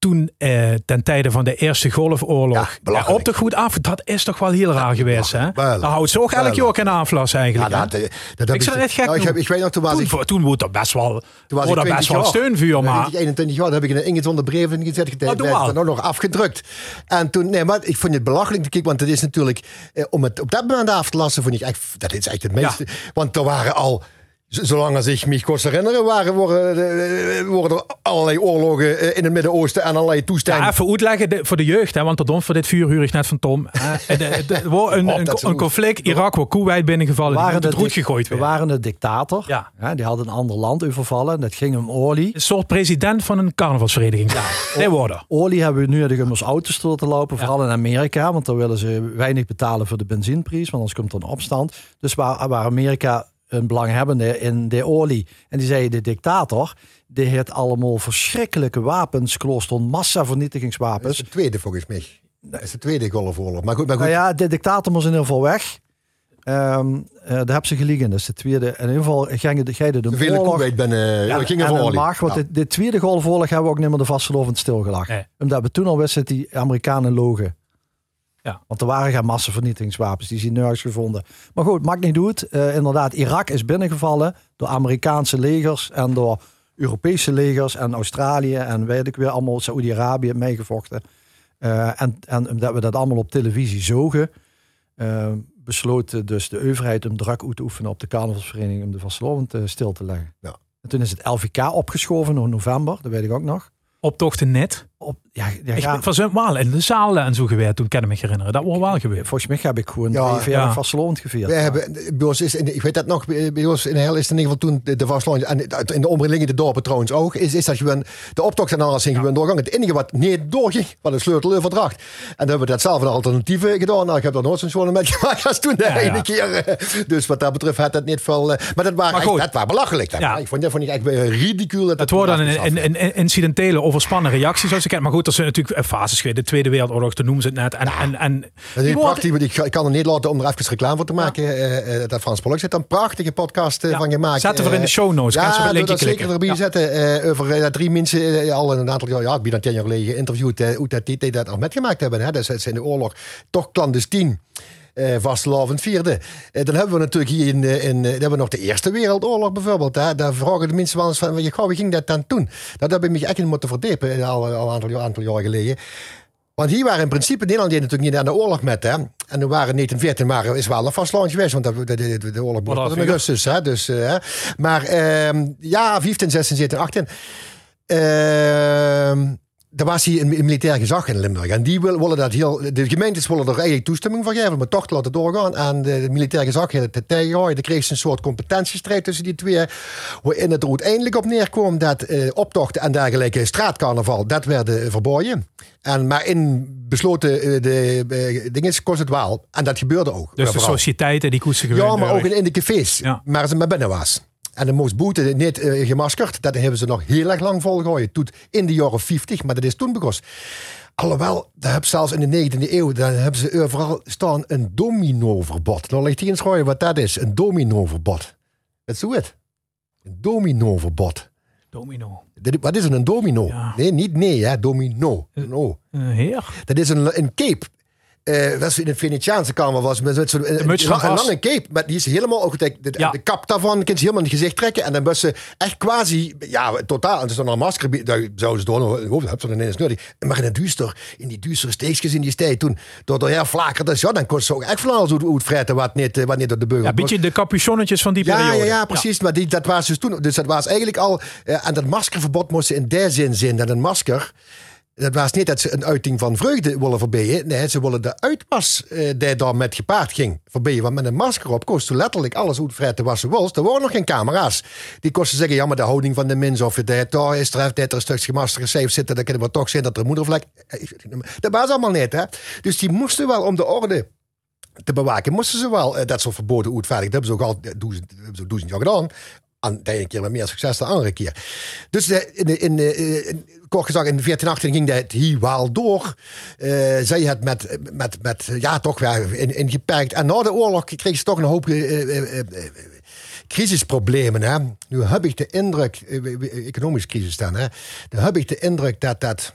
toen eh, ten tijde van de Eerste Golfoorlog ja, op de goed af. Dat is toch wel heel raar geweest, hè? Dan houdt ze ook elk jaar een aanvlas eigenlijk. Ja, dat, eh, dat, ik zou echt gek nou, ik, ik, weet nog, toen was toen, ik... Toen moet er best wel, toen was er best wel steunvuur, maar... 21 jaar, heb ik een zonder brieven gezet. Dat werd nog afgedrukt. En toen, nee, maar ik vond het belachelijk te kijken, want het is natuurlijk... Eh, om het op dat moment af te lassen, vond ik echt... Dat is echt het meeste... Want er waren al Zolang als ik me kon herinneren, waren, worden, eh, worden er allerlei oorlogen eh, in het Midden-Oosten en allerlei Ja, toestanden. even uitleggen de- voor de jeugd, hè, want dat voor dit vuur huur ik net van Tom. Eh, de- de- Er een, conflict, Irak wordt Kuwait binnengevallen, waren het de roet gegooid We waren de dictator. Ja. Ja, die had een ander land overvallen. Dat ging om olie. Een soort president van een carnavalsvereniging. Ja. Nee worden. Olie hebben we nu om ons auto's door te lopen. Vooral in Amerika. Want daar willen ze weinig betalen voor de benzineprijs. Want anders komt er een opstand. Dus waar, waar Amerika een belanghebbende in de olie. En die zei de dictator. Die heeft allemaal verschrikkelijke wapens. Klooster Dat is massavernietigingswapens. de tweede volgens mij. Dat is de tweede Golfoorlog. Maar goed, maar goed. Nou ja, de dictator moest in ieder geval weg. Ehm eh, daar hebben ze geliegen. Dat is de tweede. In ieder geval gingen de, gingen de Zoveel oorlog... Kuwait ben, eh ja, ging er en voor maag, want Ja. de, de tweede golfoorlog hebben we ook niet meer de vastelovend stilgelegd. Nee. Omdat we toen al wisten dat die Amerikanen logen. Ja. Want er waren geen massavernietigingswapens, die zijn nergens gevonden. Maar goed, maakt niet uit. Eh, inderdaad, Irak is binnengevallen door Amerikaanse legers en door Europese legers en Australië en weet ik weer allemaal Saoedi-Arabië meegevochten. Eh, en, en omdat we dat allemaal op televisie zogen, eh, besloot dus de overheid om druk uit te oefenen op de carnavalsvereniging om de vastelovend stil te leggen. Ja. En toen is het LVK opgeschoven in november, dat weet ik ook nog. Optochten net. Op, ja, ja, Ik ja, wel in de zaal en zo geweest. Toen kan ik me herinneren. Dat wordt wel gebeurd. volgens mij heb ik gewoon Ja, vier jaar ja. gevierd. Wij hebben, bij ons is, in- ik weet dat nog, bij ons in Hel is in ieder geval toen de, de en in de omringende dorpen trouwens ook, is, is dat gewoon de optocht en alles ging gewoon doorgang. Het enige wat niet doorging, was een sleutelverdracht. En dan hebben we dat zelf een alternatieve gedaan. Nou, ik heb daar nooit zo'n schoenen met gemaakt als toen de Ja, ja. ene keer. eh, Dus wat dat betreft had dat niet veel, eh, maar dat waren, Maar echt, goed. dat waren belachelijk. Dat, Ja. Ik vond dat vond ik echt eh, ridicuul. Dat Het wordt dan dat een, een, een incidentele, overspannen reactie, zoals ik Maar goed, er zijn natuurlijk eh, fases geweest. De Tweede Wereldoorlog, toen noemen ze het net. En, en, en Dat is prachtig, want ik, ik kan er niet laten om er even reclame voor te maken. eh, eh, dat Frans Polk zit een prachtige podcast Ja, van gemaakt. zetten we in de show notes. Ja, linkje dat zeker erbij Ja. zetten. over drie mensen al een aantal jaar, ja, bijna tien jaar geleden geïnterviewd. hoe dat die, dat al metgemaakt hebben. Hè? Dus in de oorlog toch clandestien. Vastelovend vierde. Eh, dan hebben we natuurlijk hier in, eh, in hebben we nog de Eerste Wereldoorlog bijvoorbeeld. Hè? Daar vragen de mensen wel eens van, "Ja, goh, wie ging dat dan doen? Dat heb ik me echt in moeten verdiepen, al, al een aantal, aantal jaar geleden. Want hier waren in principe Nederland die natuurlijk niet aan de oorlog met. Hè? En toen waren 1914 waren, is wel een vastland geweest. Want de, de, de, de oorlog begon in augustus. Hè? Dus, hè. maar ehm, ja, 15, 16, 17, 18. Er was hier een, een militair gezag in Limburg. En die wil- willen dat heel. De gemeentes willen er eigenlijk toestemming voor geven, maar toch te laten doorgaan. En de, de militair gezag heeft het tegengehouden. Dan kreeg ze een soort competentiestrijd tussen die twee. Waarin het er uiteindelijk op neerkwam dat eh, optochten en dergelijke straatcarnaval, dat werden verboden. En, maar in besloten eh, de, eh, dingen kost het wel. En dat gebeurde ook. Dus de sociëteiten, die koetsen gewoon. Ja, maar ook in de cafés. Ja. Maar ze maar binnen was. En de moest boete niet eh, gemaskerd. Dat hebben ze nog heel erg lang volgehooid. Toen in de jaren 50, maar dat is toen begonnen. Alhoewel, dat heb zelfs in de 19e eeuw, dan hebben ze overal staan een dominoverbod. Nou ligt hier in schooien wat dat is. Een dominoverbod. Dat is hoe het. Een dominoverbod. Domino. Wat is een, een domino? Ja. Nee, niet nee, hè. Domino. Een O. Een heer. Dat is een, een cape. Eh was in het Venetiaanse kamer was met met zo'n lange cape, maar die is helemaal ook de, de, Ja. de kap daarvan kun je helemaal in het gezicht trekken en dan was ze echt quasi ja totaal en stond nog een masker daar zouden ze doen hoofd heb ze dan ineens nodig maar in het duister in die duistere steekjes in die tijd toen door de heel flaker dus ja dan kon ze ook echt van alles uitfretten wat niet eh, wat niet door de beugel Ja, een beetje de capuchonnetjes van die ja, periode. ja, ja, precies. Maar die, dat was dus toen. Dus dat was eigenlijk al. eh, en dat maskerverbod moest ze in der zin zijn dat een masker. Dat was niet dat ze een uiting van vreugde willen verbieden. Nee, ze willen de uitpas eh, die daar met gepaard ging verbieden. Want met een masker op kost ze letterlijk alles uitvretten wat ze wil. Er waren nog geen camera's. Die kosten zeggen, ja, maar de houding van de mens of je daar is, er er een stukje masker safe zitten, dan kunnen we toch zien dat er moedervlek. Eh, Dat was allemaal niet, hè. Dus die moesten wel om de orde te bewaken, moesten ze wel eh, dat soort verboden uitvaardigen. Dat hebben ze ook al duizend, duizend jaar gedaan. En de ene keer met meer succes dan de andere keer. Dus de, in, in, de- in, kort gezegd, in 1418 ging dat hier wel door. Eh, zij het met, met, met, ja, toch wel in, ingeperkt. En na de oorlog kreeg ze toch een hoop eh, eh, eh, eh, crisisproblemen. Hè? Nu heb ik de indruk, eh, economische crisis dan, hè? Dan heb ik de indruk dat dat...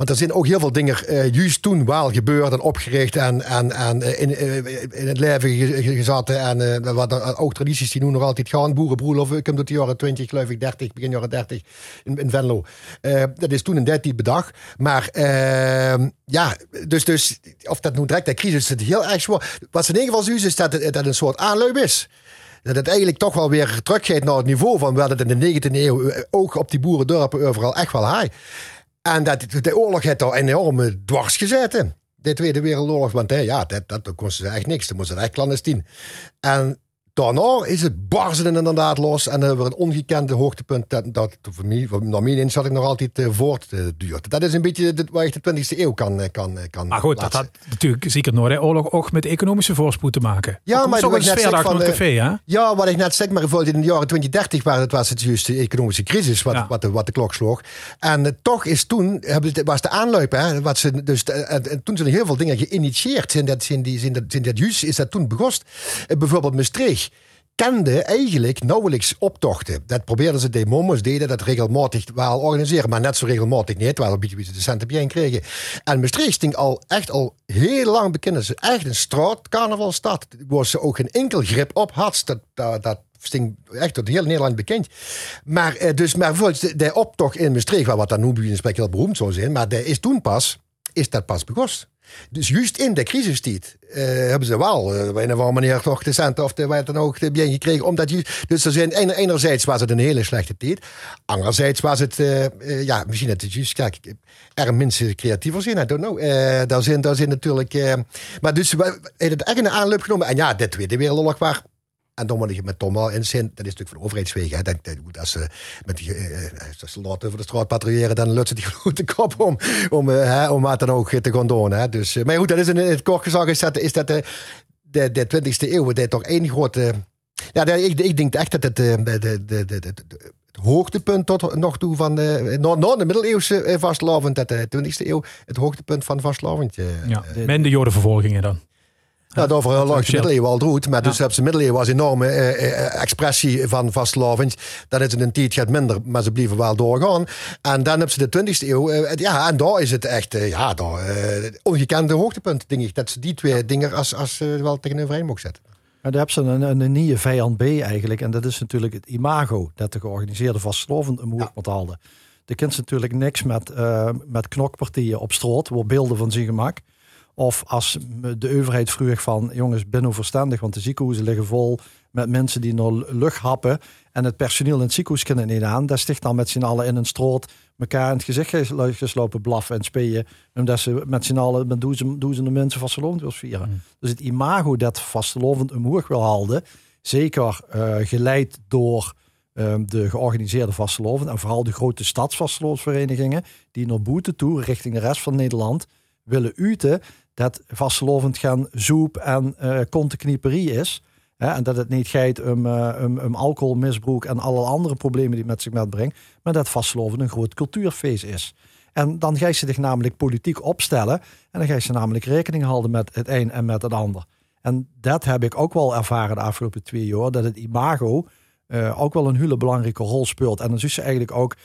Want er zijn ook heel veel dingen eh juist toen wel gebeurd en opgericht en, en, en eh, in, eh, in het leven ge- ge- gezet. En wat ook tradities die nu nog altijd gaan. Boerenbroelof, ik kom tot de jaren 20, geloof ik, 30, begin jaren 30 in, in Venlo. Dat is toen die tijd bedacht. Maar eh, ja, dus, dus of dat nu direct de crisis is heel erg zwaar. Wat ze in ieder geval zo is, dat het, dat een soort aanleun is. Dat het eigenlijk toch wel weer teruggeeft naar het niveau van wat het in de 19e eeuw ook op die boerendorpen overal echt wel haai. En dat de oorlog heeft daar enorm dwars gezeten. De Tweede Wereldoorlog, want hè, ja, dat, dat kon ze echt niks. Dat moest echt clandestien. En Daarna is het barsten inderdaad los. En dan hebben we een ongekende hoogtepunt. Dat, dat voor mij, naar mijn inschatting, nog altijd uh, voortduurt. Dat is een beetje dit, waar je de 20e eeuw kan, eh, kan, eh, kan Maar goed, dat had natuurlijk zeker Noordoorlog ook met economische voorspoed te maken. Ja, maar ook een sfeerdag van de café, hè? Ja, wat ik net zeg, maar bijvoorbeeld in de jaren 2030 waar het was het juist de economische crisis wat, wat, de, wat de klok sloeg. En toch is toen, was de aanloop, hè, wat ze, dus, en, toen zijn er heel veel dingen geïnitieerd. Zijn dat, zijn die, zijn dat, zijn dat juist, is dat toen begost. bijvoorbeeld Maastricht kende eigenlijk nauwelijks optochten. Dat probeerden ze, de momos deden dat regelmatig wel organiseren, maar net zo regelmatig niet, wel een beetje de centen bij kregen. En Maastricht sting al echt al heel lang bekend. Ze echt een straatcarnavalstad, waar ze ook geen enkel grip op had. Dat, dat, dat sting echt tot heel Nederland bekend. Maar, eh, dus, maar bijvoorbeeld de, optocht in Maastricht, wat dan nu bij een heel beroemd zou zijn, maar de is toen pas, is dat pas begonnen. Dus juist in de crisistijd uh, hebben ze wel uh, op een of andere manier toch de centen of de, wat dan ook bien gekregen. Omdat dus er zijn, enerzijds was het een hele slechte tijd. Anderzijds was het, uh, ja, misschien het is juist, kijk, er mensen creatiever zijn, I don't know. daar, zijn, daar zijn natuurlijk, maar dus we hebben het echt een aanloop genomen. En ja, de Tweede Wereldoorlog waar en dan moet je met Tom wel in zin, dat is natuurlijk van de overheidswegen. Hè. Dat, als ze met die uh, soldaten over de straat patrouilleren, dan lukt ze die grote kop om, om, uh, hè, om wat dan ook te gaan doen. Hè. Dus, maar goed, dat is in het kort gezegd, is dat, is dat de, de, de 20e eeuw, dat toch één grote. Ja, ik, ik denk echt dat het, de, de, de, de, het hoogtepunt tot nog toe van de, na, na de middeleeuwse vastlovend, dat de 20e eeuw het hoogtepunt van vastlovend. ja, men de jodenvervolgingen dan. Ja, dat over langs de middeleeuwen al doet. Maar dus de middeleeuwen was een enorme uh, expressie van vastloving. Dat is een tijd gaat minder, maar ze blijven wel doorgaan. En dan hebben ze de 20e eeuw. Uh, ja, en daar is het echt ja, daar, ongekende hoogtepunt, denk ik. Dat ze die twee dingen als, als wel tegenover een mogen zetten. Maar daar hebben ze een, een, nieuwe vijand B eigenlijk. En dat is natuurlijk het imago dat de georganiseerde vastlovend een ja. houden. De kent natuurlijk niks met, met knokpartijen op straat, waar beelden van zijn gemak. Of als de overheid vroeg van jongens, ben nou verstandig, want de ziekenhuizen liggen vol met mensen die nog lucht happen. En het personeel in het ziekenhuis kunnen niet aan. Dat sticht dan met z'n allen in een stroot elkaar in het gezicht geslopen blaffen en spelen. Omdat ze met z'n allen met duizenden mensen vastelovend wil vieren. Mm. Dus het imago dat vastelovend omhoog wil houden, zeker uh, geleid door um, de georganiseerde vastelovend en vooral de grote stadsvastelovendverenigingen die naar boete toe richting de rest van Nederland willen uten dat vastgelovend gaan zoep en uh, kontenknieperie is. Hè, en dat het niet gaat om, uh, alcoholmisbruik en alle andere problemen die het met zich meebrengt. Maar dat vastgelovend een groot cultuurfeest is. En dan ga je zich namelijk politiek opstellen. En dan ga je ze namelijk rekening houden met het een en met het ander. En dat heb ik ook wel ervaren de afgelopen twee jaar. Dat het imago uh, ook wel een hele belangrijke rol speelt. En dan zie je eigenlijk ook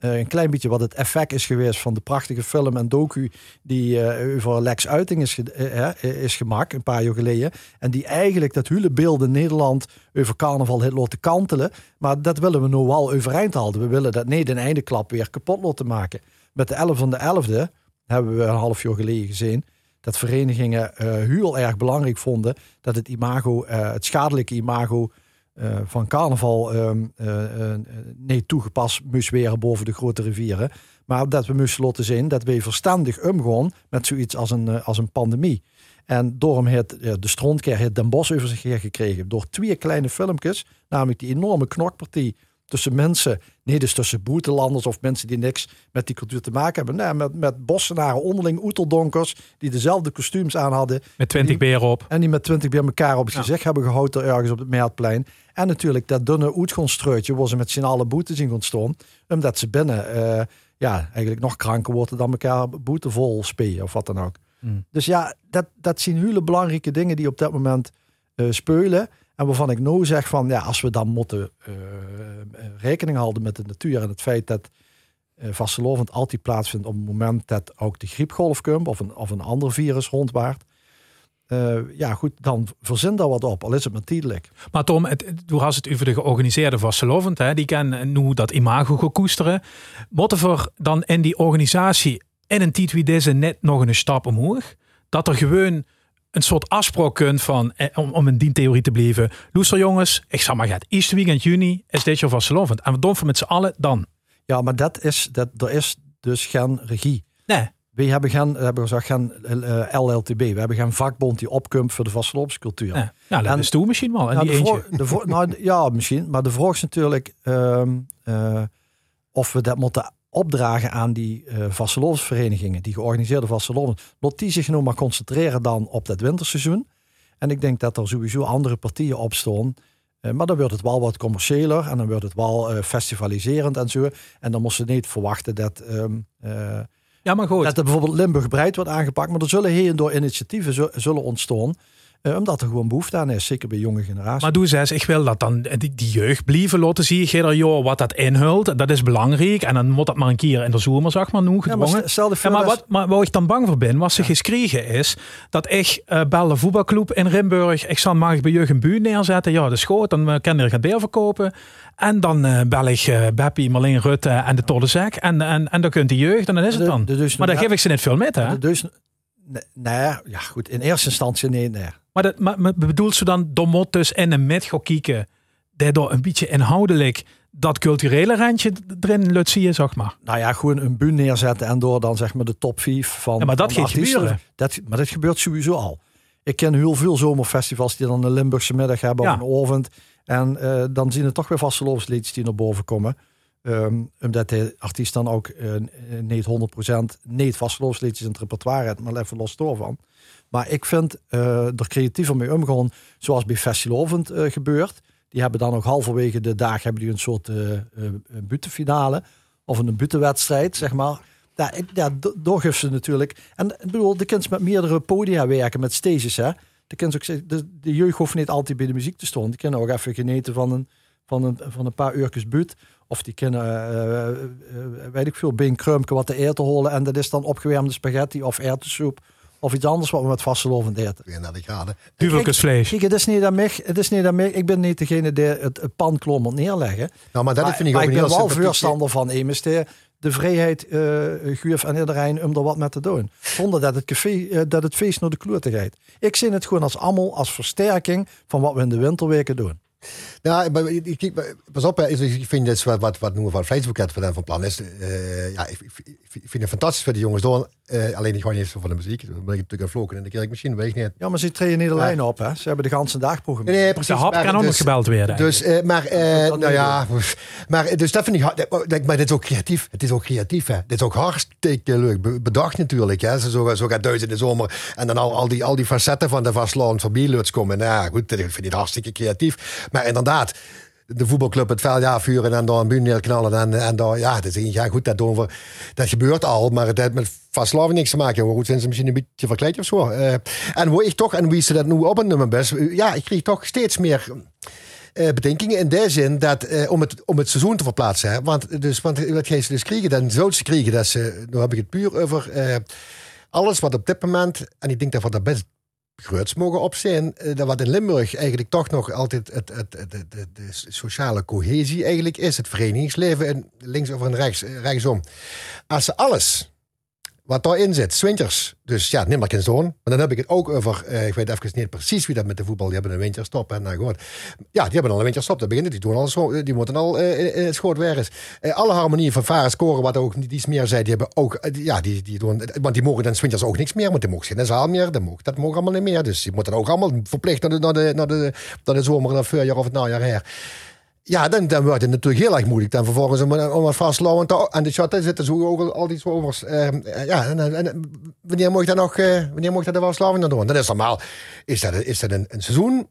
uh, een klein beetje wat het effect is geweest van de prachtige film en docu die uh, over Lex Uiting is, uh, is gemaakt een paar jaar geleden. En die eigenlijk dat hele beeld in Nederland over carnaval heeft laten kantelen. Maar dat willen we nu wel overeind houden. We willen dat niet een einde klap weer kapot laten maken. Met de 11 van de 11e hebben we een half jaar geleden gezien dat verenigingen heel erg belangrijk vonden dat het imago, het schadelijke imago uh, van carnaval uh, niet toegepast moest weer boven de grote rivieren. Maar dat we moesten laten zien dat we verstandig omgaan met zoiets als een, als een pandemie. En daarom heeft de strontkeer het Den Bosch over zich heen gekregen. Door twee kleine filmpjes, namelijk die enorme knokpartie tussen mensen, niet dus tussen boetelanders of mensen die niks met die cultuur te maken hebben. Nee, met, met bossenaren onderling, oeteldonkers, die dezelfde kostuums aan hadden. Met twintig beren op. En die met twintig beren elkaar op het gezicht hebben gehouden ergens op het Meerplein. En natuurlijk dat dunne oetgonstruitje waar ze met z'n allen boetes in gaan staan. Omdat ze binnen uh, ja, eigenlijk nog kranker worden dan elkaar boetevol spelen of wat dan ook. Hmm. Dus ja, dat, dat zijn hele belangrijke dingen die op dat moment uh, spelen. En waarvan ik nu zeg van ja, als we dan moeten uh, rekening houden met de natuur en het feit dat uh, vastelovend altijd plaatsvindt op het moment dat ook de griepgolf komt of een, of een ander virus rondwaart. Uh, ja, goed, dan verzin daar wat op, al is het maar tijdelijk. Maar Tom, het, toen was het over de georganiseerde vastelovend, hè, die kan nu dat imago gekoesteren. Wat er dan in die organisatie in een tijd wie deze net nog een stap omhoog, dat er gewoon een soort afspraak kunt van, eh, om, om in die theorie te blijven. Loester jongens, ik zeg maar, het eerste weekend juni is dit jaar vastelovend. En we doen met z'n allen dan. Ja, maar dat is, dat, er is dus geen regie. Nee. We hebben geen, we hebben gezegd, geen uh, LLTB. We hebben geen vakbond die opkomt voor de vastelovenscultuur. Ja, ja dat En- is toen misschien wel. En Ja, die de eentje. nou, ja, misschien. Maar de vraag is natuurlijk ehm, eh, of we dat moeten opdragen aan die eh vastelovensverenigingen, die georganiseerde vastelovens. Laat die zich nou maar concentreren dan op dat winterseizoen. En ik denk dat er sowieso andere partijen op staan. Eh, maar dan wordt het wel wat commerciëler en dan wordt het wel eh, festivaliserend en zo. En dan moesten ze niet verwachten dat, ehm, eh, Ja, maar goed. dat er bijvoorbeeld Limburg breed wordt aangepakt. Maar er zullen hier en door initiatieven zu- zullen ontstaan. Eh, omdat er gewoon behoefte aan is, zeker bij jonge generaties. Maar doe ze eens, ik wil dat dan die, die jeugd blijven laten zien. Ieder jaar wat dat inhult. Dat is belangrijk. En dan moet dat maar een keer in de zomer, zeg maar, nu ja, maar stel de Ja, maar wat, maar waar ik dan bang voor ben, wat ze gekregen is, dat ik eh bel de voetbalclub in Rimburg, ik zal mag bij Jurgen Buur neerzetten, ja dat is goed, dan eh, kan er gaan beer verkopen. En dan eh, bel ik eh Beppie, Marleen Rutte en de Tolle Zek en, en, en dan kunt de jeugd en dan is het dan. de- dus maar daar geef ik ze niet veel met, hè? Dus, nee, nee, ja goed, in eerste instantie nee, nee. Maar, dat, maar, maar bedoelt ze dan, dus in een met daardoor een beetje inhoudelijk dat culturele randje erin laat zien, zeg maar. Nou ja, gewoon een buur neerzetten en door dan zeg maar de top 5 van. Ja, maar dat gaat gebeuren. Dat, maar dat gebeurt sowieso al. Ik ken heel veel zomerfestivals die dan een Limburgse middag hebben Ja. of een avond. En eh, dan zien er toch weer vastelovensliedjes die naar boven komen. Ehm, omdat de artiest dan ook eh, niet 100% niet vastelovensliedjes in het repertoire heeft, maar even los van. Maar ik vind eh er creatiever mee omgaan, zoals bij Festivalovend eh gebeurt. Die hebben dan ook halverwege de dag hebben die een soort eh eh, butenfinale of een butenwedstrijd, zeg maar. Ja, ja, do- door geven ze natuurlijk. En ik bedoel, de kind met meerdere podia werken, met stages. Hè. De, ook, de, de jeugd hoeft niet altijd bij de muziek te staan. Die kunnen ook even genieten van een, van een, van een paar uurtjes buurt. Of die kunnen, weet ik veel, bij een kruimke wat te eten holen. En dat is dan opgewarmde spaghetti of erwtensoep. Of iets anders wat we met vastelovend eten. 32 graden. Duveltjesvlees. Kijk, het is niet aan mij. Het is niet aan mij. Ik ben niet degene die het, het pan klom moet neerleggen. Nou, maar dat maar, vind ik ook ik een ben heel wel voorstander van Emus. De, de vrijheid uh, geef aan iedereen om er wat mee te doen. Zonder dat het, café, eh, dat het feest naar de klote gaat. Ik zie het gewoon als allemaal als versterking van wat we in de winterweken doen. Ja, maar ik- ik- ik- pas op, ik vind dit wat, wat, wat noemen van vrijheidsboeket voor van plan is. eh, ja, ik, ik- ik vind het fantastisch voor de jongens doen. Eh, alleen ik gewoon niet zo van de muziek. Dan ben ik natuurlijk een vloken in de kerk misschien, weet ik niet. Ja, maar ze treden niet alleen op. Hè. Ze hebben de ganse dag programma. Nee, nee, precies. De hap Maar kan dus- gebeld werden. Dus, eh, maar, eh, dat nou niet ja, maar dus dat vind ik, dat- maar dit is ook creatief. Het is ook creatief, hè. Dit is ook hartstikke leuk be- bedacht natuurlijk, hè. Zo, zo, zo gaat Duits in de zomer en dan al, al, die, al die facetten van de vastland loods komen. Nou ja, goed, ik vind het hartstikke creatief. Maar inderdaad, de voetbalclub het veld afvuren en dan een buur neerknallen en, dan, ja, dat is, ja, goed, dat doen we. Dat gebeurt al, maar het heeft met vastlaven niks te maken. Hoe goed zijn ze misschien een beetje verkleed of zo. Eh, en hoe ik toch, en wie ze dat nu op een nummer best, ja, ik kreeg toch steeds meer eh, bedenkingen in die zin dat eh, om, het, om het seizoen te verplaatsen. Want, dus, want wat ze dus kriegen, dan zouden ze kriegen dat ze, nu heb ik het puur over eh, alles wat op dit moment, en ik denk dat we daar best groots mogen op zijn, eh, dat wat in Limburg eigenlijk toch nog altijd het, het, de, sociale cohesie eigenlijk is, het verenigingsleven in links of in rechts, eh, rechtsom. Als ze alles wat daarin zit, Swinters, dus ja, neem maar zoon. Maar dan heb ik het ook over, eh, ik weet even niet precies wie dat met de voetbal, die hebben een winterstop. En nou gewoon, ja, die hebben al een winterstop, dat begint. Die, doen al die moeten al eh, in- het schoot weer eens. Eh, alle harmonieën van Varen scoren, wat ook niet iets meer zei, die hebben ook, ja, die, die doen, want die mogen dan Swinters ook niks meer, want die mogen geen zaal meer, dat mogen, dat mogen allemaal niet meer. Dus die moeten ook allemaal verplicht naar de, naar de, naar de, naar zomer, naar het voorjaar of het najaar her. Ja, dan, dan wordt het natuurlijk heel erg moeilijk. Dan vervolgens om, om het te- aan de shot te zitten, zo ook al die overs. Eh, ja, en, en, wanneer je dat nog, eh, wanneer je dat vastlopen dan doen? Dan is normaal, is dat, is dat een, een seizoen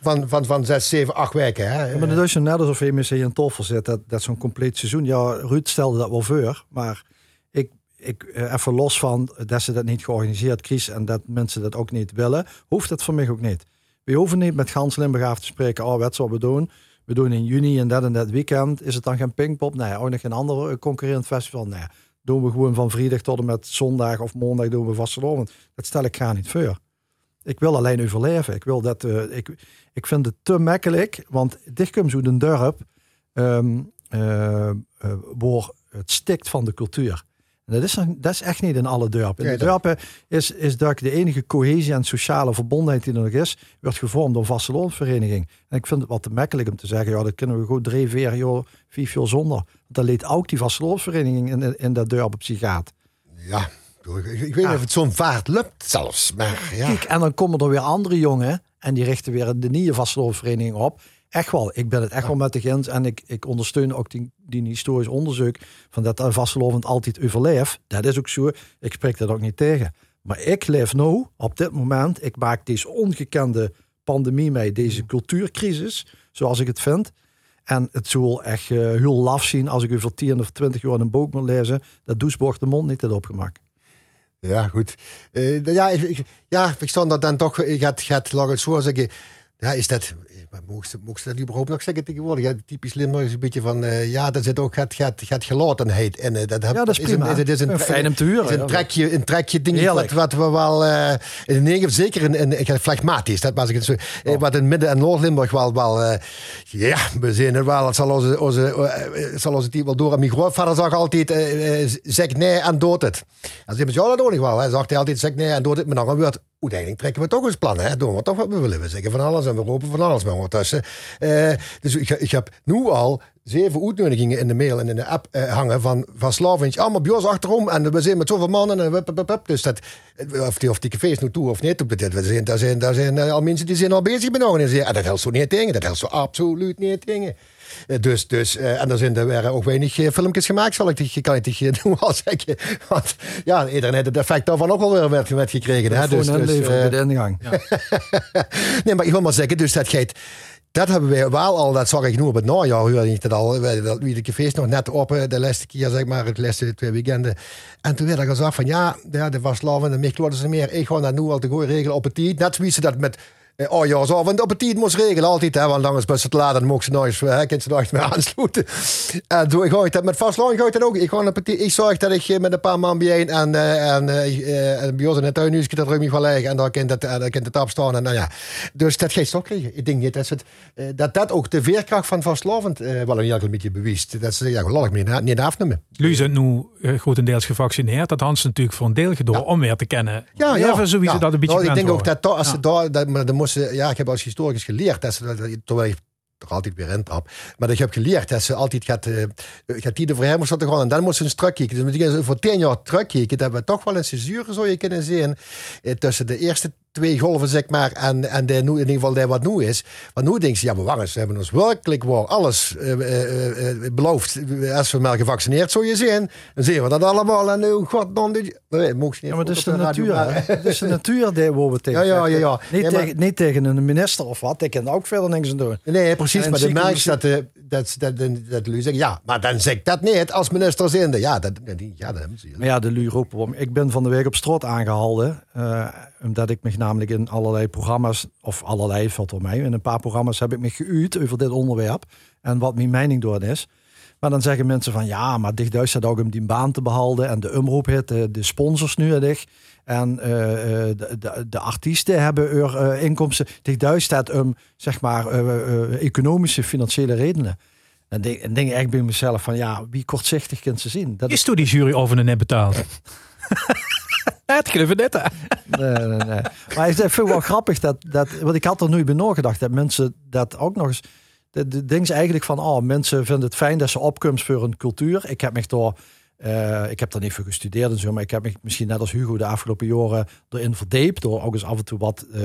van, van, van zes, zeven, acht weken. Hè? Ja, maar dat is net alsof je in een toffel zit. Dat, dat zo'n compleet seizoen. Ja, Ruud stelde dat wel voor. Maar ik, ik eh, even los van dat ze dat niet georganiseerd Chris en dat mensen dat ook niet willen, hoeft het voor mij ook niet. We hoeven niet met Gans Limburg te spreken. Oh, wat zullen we doen? We doen in juni en dat en dat weekend. Is het dan geen Pinkpop? Nee, ook nog geen ander concurrerend festival? Nee. Doen we gewoon van vrijdag tot en met zondag of maandag doen we vastelovend. Dat stel ik graag niet voor. Ik wil alleen overleven. Ik, wil dat, eh, ik, ik vind het te makkelijk, want dit komt zo een dorp waar het stikt van de cultuur. Dat is, dat is echt niet in alle dorpen. In de dat- dorpen is, is dat de enige cohesie en sociale verbondenheid die er nog is, wordt gevormd door vasteloonsvereniging. En ik vind het wat te makkelijk om te zeggen, ja, dat kunnen we gewoon drie, vier jaar, vijf jaar zonder. Want dan leed ook die vasteloonsvereniging in, in dat dorp op zich gaat. Ja, ik, ik weet niet of het zo'n vaart lukt zelfs. Maar ja. Kijk, en dan komen er weer andere jongen en die richten weer de nieuwe vasteloonsvereniging op. Echt wel, ik ben het echt wel met de grens en ik, ik ondersteun ook die, die historisch onderzoek van dat vastelovend altijd overleeft. Dat is ook zo, ik spreek dat ook niet tegen. Maar ik leef nu, op dit moment, ik maak deze ongekende pandemie mee, deze cultuurcrisis, zoals ik het vind. En het zal echt eh, heel laf zien als ik u voor 10 of 20 jaar een boek moet lezen, dat Doesborg de mond niet had opgemaakt. Ja, goed. Eh, ja, ik, ja, ik stond dat dan toch, ik gaat, gaat laat ik het zo zeggen. Ja, is dat, mocht ze, mocht ze dat überhaupt nog zeggen tegenwoordig? Ja, typisch Limburg is een beetje van, eh, ja, daar zit ook gaat, gaat, gaat gelatenheid in. eh, dat, heb- Ja, dat is prima. Een, is, het is een, En fijn om te huren, is een trekje, een trekje ding wat, wat we wel, eh in Negen, zeker in, in, flegmatisch, dat was ik het zo, wat in Midden- en Noord-Limburg wel, wel ja, we zijn er wel, het zal onze, onze, zal onze type wel door. En mijn grootvader zag altijd, zeg nee en dood het. Ze hebben ja, dat doe ik wel. Hij hij altijd, zeg nee en dood het. Maar dan gebeurt, uiteindelijk trekken we toch eens plannen. Hè? Doen we toch wat we willen. We zeggen van alles en we roepen van alles maar ondertussen. Eh, dus ik, ik heb nu al zeven uitnodigingen in de mail en in de app eh, hangen van, van. Allemaal bij ons achterom. En we zijn met zoveel mannen. En wup, wup. Dus dat, of die, of die cafés nu toe of niet. We zijn, daar, zijn, daar zijn eh, al mensen die zijn al bezig met organiseren. En dat helpt zo niet tegen. Dat helpt zo absoluut niet tegen. Eh, Dus, dus, eh, en er zijn er waren ook weinig eh, filmpjes gemaakt, zal ik tegen, kan ik nu al zeggen. Want ja, iedereen heeft het effect daarvan ook wel weer met, met gekregen. Hè? Dus, dus, eh, bij de ingang. nee, maar ik wil maar zeggen, dus dat gaat. Dat hebben wij wel al, dat zag ik nu op het najaar, hoorde ik dat al. Dat wie de cafés nog net open, de laatste keer, zeg maar, het laatste twee weekenden. En toen werd er gezegd van, ja, ja de Vaslaven en Michel ze meer. Ik ga dat nu al te goed regelen op het tijd. Net zoals ze dat met oh ja, zo, want op het tijd moest regelen altijd, hè, want anders best het laat, dan mocht ze nooit, hè, kan ze nooit meer aansluiten. En toen ga ik dat met vastloon, ga ik dat ook. Ik, ga op het ik zorg dat ik eh, met een paar man bijeen en, eh, en, eh, eh, en bij ons in het tuinhuisje dat ruimte gaan leggen en dan kan eh, dan kan het opstaan en nou ja. Dus dat ze ook krijgen. Ik denk niet dat, het, eh, dat dat ook de veerkracht van vastlovend eh wel een beetje bewijst. Dat ze ja, lollig meer niet afnemen. Jullie zijn nu eh, grotendeels gevaccineerd. Dat ze natuurlijk voor een deel gedaan om weer te kennen. Ja, ja. Even ja. dat een beetje Nou, ik denk ook dat als ze daar, dat, moesten, ja, ik heb als historicus geleerd dat ze, dat, terwijl ik altijd weer in trap, maar ik heb geleerd dat ze altijd gaat, eh gaat die hem moest dat en dan moest ze terugkijken. Dus moet je voor tien jaar terugkijken, dat we toch wel een césure zou je kunnen zien eh, tussen de eerste twee golven, zeg maar, en, en de, nu, in ieder geval de wat nu is. Want nu denken ze, ja, maar wacht eens, we hebben ons werkelijk wel alles eh, eh, beloofd. Als we maar gevaccineerd zou je zijn, dan zien we dat allemaal. En nu, god, dan, dit- nee, mocht je niet Ja, maar het is de natuur. Het is de natuur die we tegen Ja, ja, ja, ja. Niet, Ja, maar- tegen, niet tegen een minister of wat. Ik kan ook verder niks aan doen. Nee, precies. En Maar de merk misschien- dat, eh, dat, dat, dat, dat jullie zeggen, ja, maar dan zeg ik dat niet als minister zinde. Ja, dat, ja, dat hebben ze. Maar ja, de lui roepen om. Ik ben van de week op straat aangehouden. eh, omdat ik me namelijk in allerlei programma's, of allerlei valt wel mij, in een paar programma's heb ik me geuit over dit onderwerp. En wat mijn mening door is. Maar dan zeggen mensen van ja, maar Dichtduis staat ook om die baan te behouden. En de omroep heeft de, de sponsors nuedig. En eh, eh, de, de, de artiesten hebben er eh, inkomsten. Dichtduis staat om zeg maar economische, financiële redenen. En denk, en denk ik echt bij mezelf van ja, wie kortzichtig kunt ze zien? Dat Is toen die jury over en net betaald? Het hè. Nee, nee, nee. Maar ik vind het wel grappig dat, dat, want ik had er nu bij nagedacht dat mensen dat ook nog eens. De, ding is eigenlijk van, oh, mensen vinden het fijn dat ze opkomst voor een cultuur. Ik heb me door, eh, ik heb daar niet voor gestudeerd en zo, maar ik heb me misschien net als Hugo de afgelopen jaren erin verdiept door ook eens af en toe wat eh,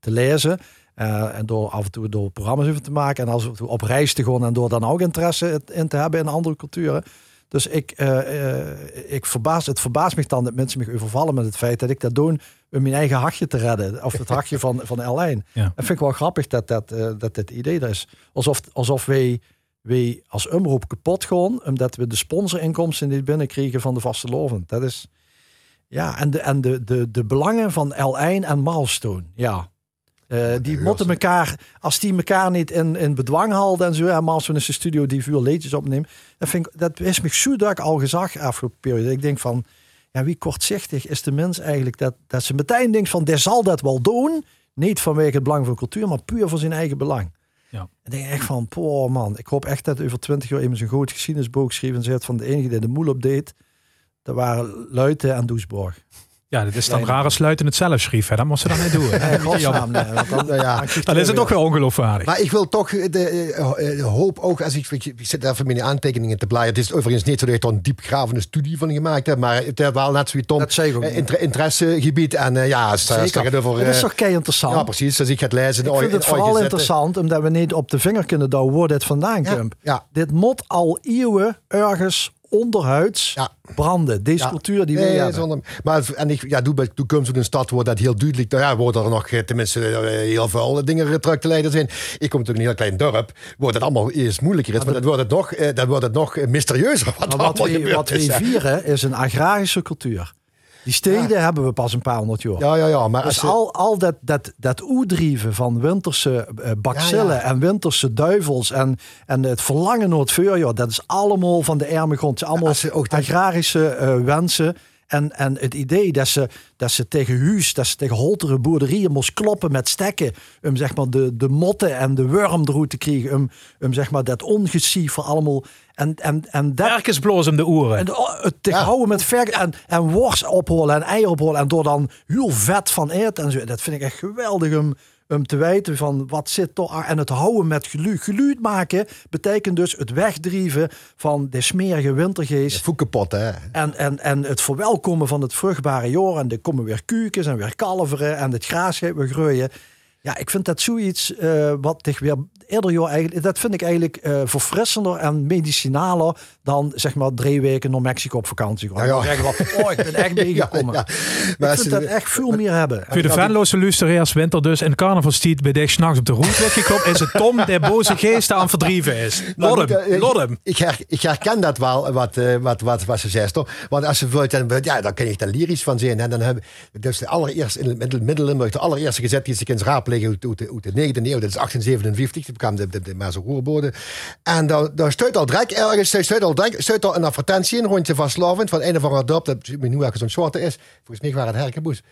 te lezen. eh, en door af en toe door programma's over te maken en af en toe op reis te gaan en door dan ook interesse in te hebben in andere culturen. Dus ik, eh, eh, ik verbaas, het verbaast me dan dat mensen me overvallen met het feit dat ik dat doe om mijn eigen hachje te redden. Of het hachje van, van L1. Ja. Dat vind ik wel grappig dat, dat, eh, dat dit idee er is. Alsof, alsof wij, wij als omroep kapot gaan, omdat we de sponsorinkomsten niet binnenkrijgen van de vaste loven. Dat is, ja, en de, en de, de, de belangen van L1 en Milestone, ja. Eh, die ze- elkaar, als die elkaar niet in, in bedwang houden en zo, en Milestone is de studio die vuur leedjes opneemt, dat, vind ik, dat is me zo dat ik al gezag afgelopen periode. Ik denk van, ja, wie kortzichtig is de mens eigenlijk dat, dat ze meteen denkt van, die zal dat wel doen, niet vanwege het belang van cultuur, maar puur voor zijn eigen belang. Ja. Ik denk echt van, poh man, ik hoop echt dat over twintig jaar iemand zo'n groot geschiedenisboek schreef en zegt van de enige die de moel op deed, Dat waren Luiten en Doesborg. Ja, dat is dan rare sluiten het zelf schreef. Hè? Dat moest ze dan niet doen. Hè? godsnaam, nee, want dan, ja, dan is het toch weer- wel ongeloofwaardig. Maar ik wil toch de, eh, eh, hoop ook, als ik, ik, zit even mijn aantekeningen te bladeren. Het is overigens niet zo dat ik er een diepgravende studie van gemaakt heb, maar het is wel net zoiets Tom, Dat zeg eh, inter- interessegebied. En eh, ja, Zeker. het over... Het is eh, toch kei interessant? ja, precies. Als ik ga het lezen... Ik vind het vooral interessant omdat we niet op de vinger kunnen douwen waar dit vandaan Ja, komt. ja. Dit moet al eeuwen ergens onderhuids Ja. branden. Deze Ja. cultuur die we Nee, zonder, maar en ik, ja, doe bij toekomst in een stad wordt dat heel duidelijk. Nou ja, worden er nog eh, tenminste eh, heel veel dingen terug te leiden zijn. Ik kom natuurlijk in een heel klein dorp. Wordt het allemaal eerst moeilijker is, maar dan wordt het nog, eh, dan wordt het nog mysterieuzer. Wat, Maar wat, we, wat we hè. vieren is een agrarische cultuur. Die steden hebben we pas een paar honderd jaar. Ja, ja, ja. Maar als Dus je- al, al dat, dat, dat oedrieven van winterse eh, bacillen Ja, ja. en winterse duivels en, en het verlangen naar het voorjaar, dat is allemaal van de arme grond. Allemaal als agrarische eh, wensen. En, en het idee dat ze, dat ze tegen huis, dat ze tegen holtere boerderijen moest kloppen met stekken. Om zeg maar de, de motten en de worm eruit te krijgen. Om, om zeg maar dat ongeziever allemaal. En, en, en dat, om de oren. en de- het te Ja. houden met ver en, en worst opholen en eieren opholen. En door dan heel vet van eten en zo. Dat vind ik echt geweldig om, om te weten van wat zit toch. En het houden met geluid. Geluid maken betekent dus het wegdrieven van de smerige wintergeest. kapot, hè. En, en, en het verwelkomen van het vruchtbare jaar. En er komen weer kuikens en weer kalveren. En het gras gaat weer groeien. Ja, ik vind dat zoiets eh, wat zich weer eerder jaar eigenlijk... Dat vind ik eigenlijk eh, verfrissender en medicinaler dan zeg maar drie weken naar Mexico op vakantie gaan. Ja, ja. Dan we, oh, ik ben echt meegekomen. Ja, Ik vind je- dat echt veel meer hebben. Voor de Venloze luisteraars winter dus in carnavalstiet bij dich s'nachts op de route weggekomen, is het Tom der boze geesten aan het verdrijven is. Maar Lot hem, eh, ik- lot hem. Ik, her- ik herken dat wel, wat, eh, wat, wat, wat ze zegt. Toch? Want als ze bijvoorbeeld, ja, dan kan je er lyrisch van zijn. En dan hebben dus de allereerste, in het middel- Midden-Limburg, de allereerste gezet die ze in raap liggen uit, uit, de- uit de 19e eeuw. Dat is 1857. Kwam de, de, de Roerbode. En daar, daar stuit al direct ergens, stuit al direct, stuit al een advertentie in, rondje van Slavend, van een of andere dorp, dat ik weet niet ergens zo'n soort is. Volgens mij waren het Herkenboes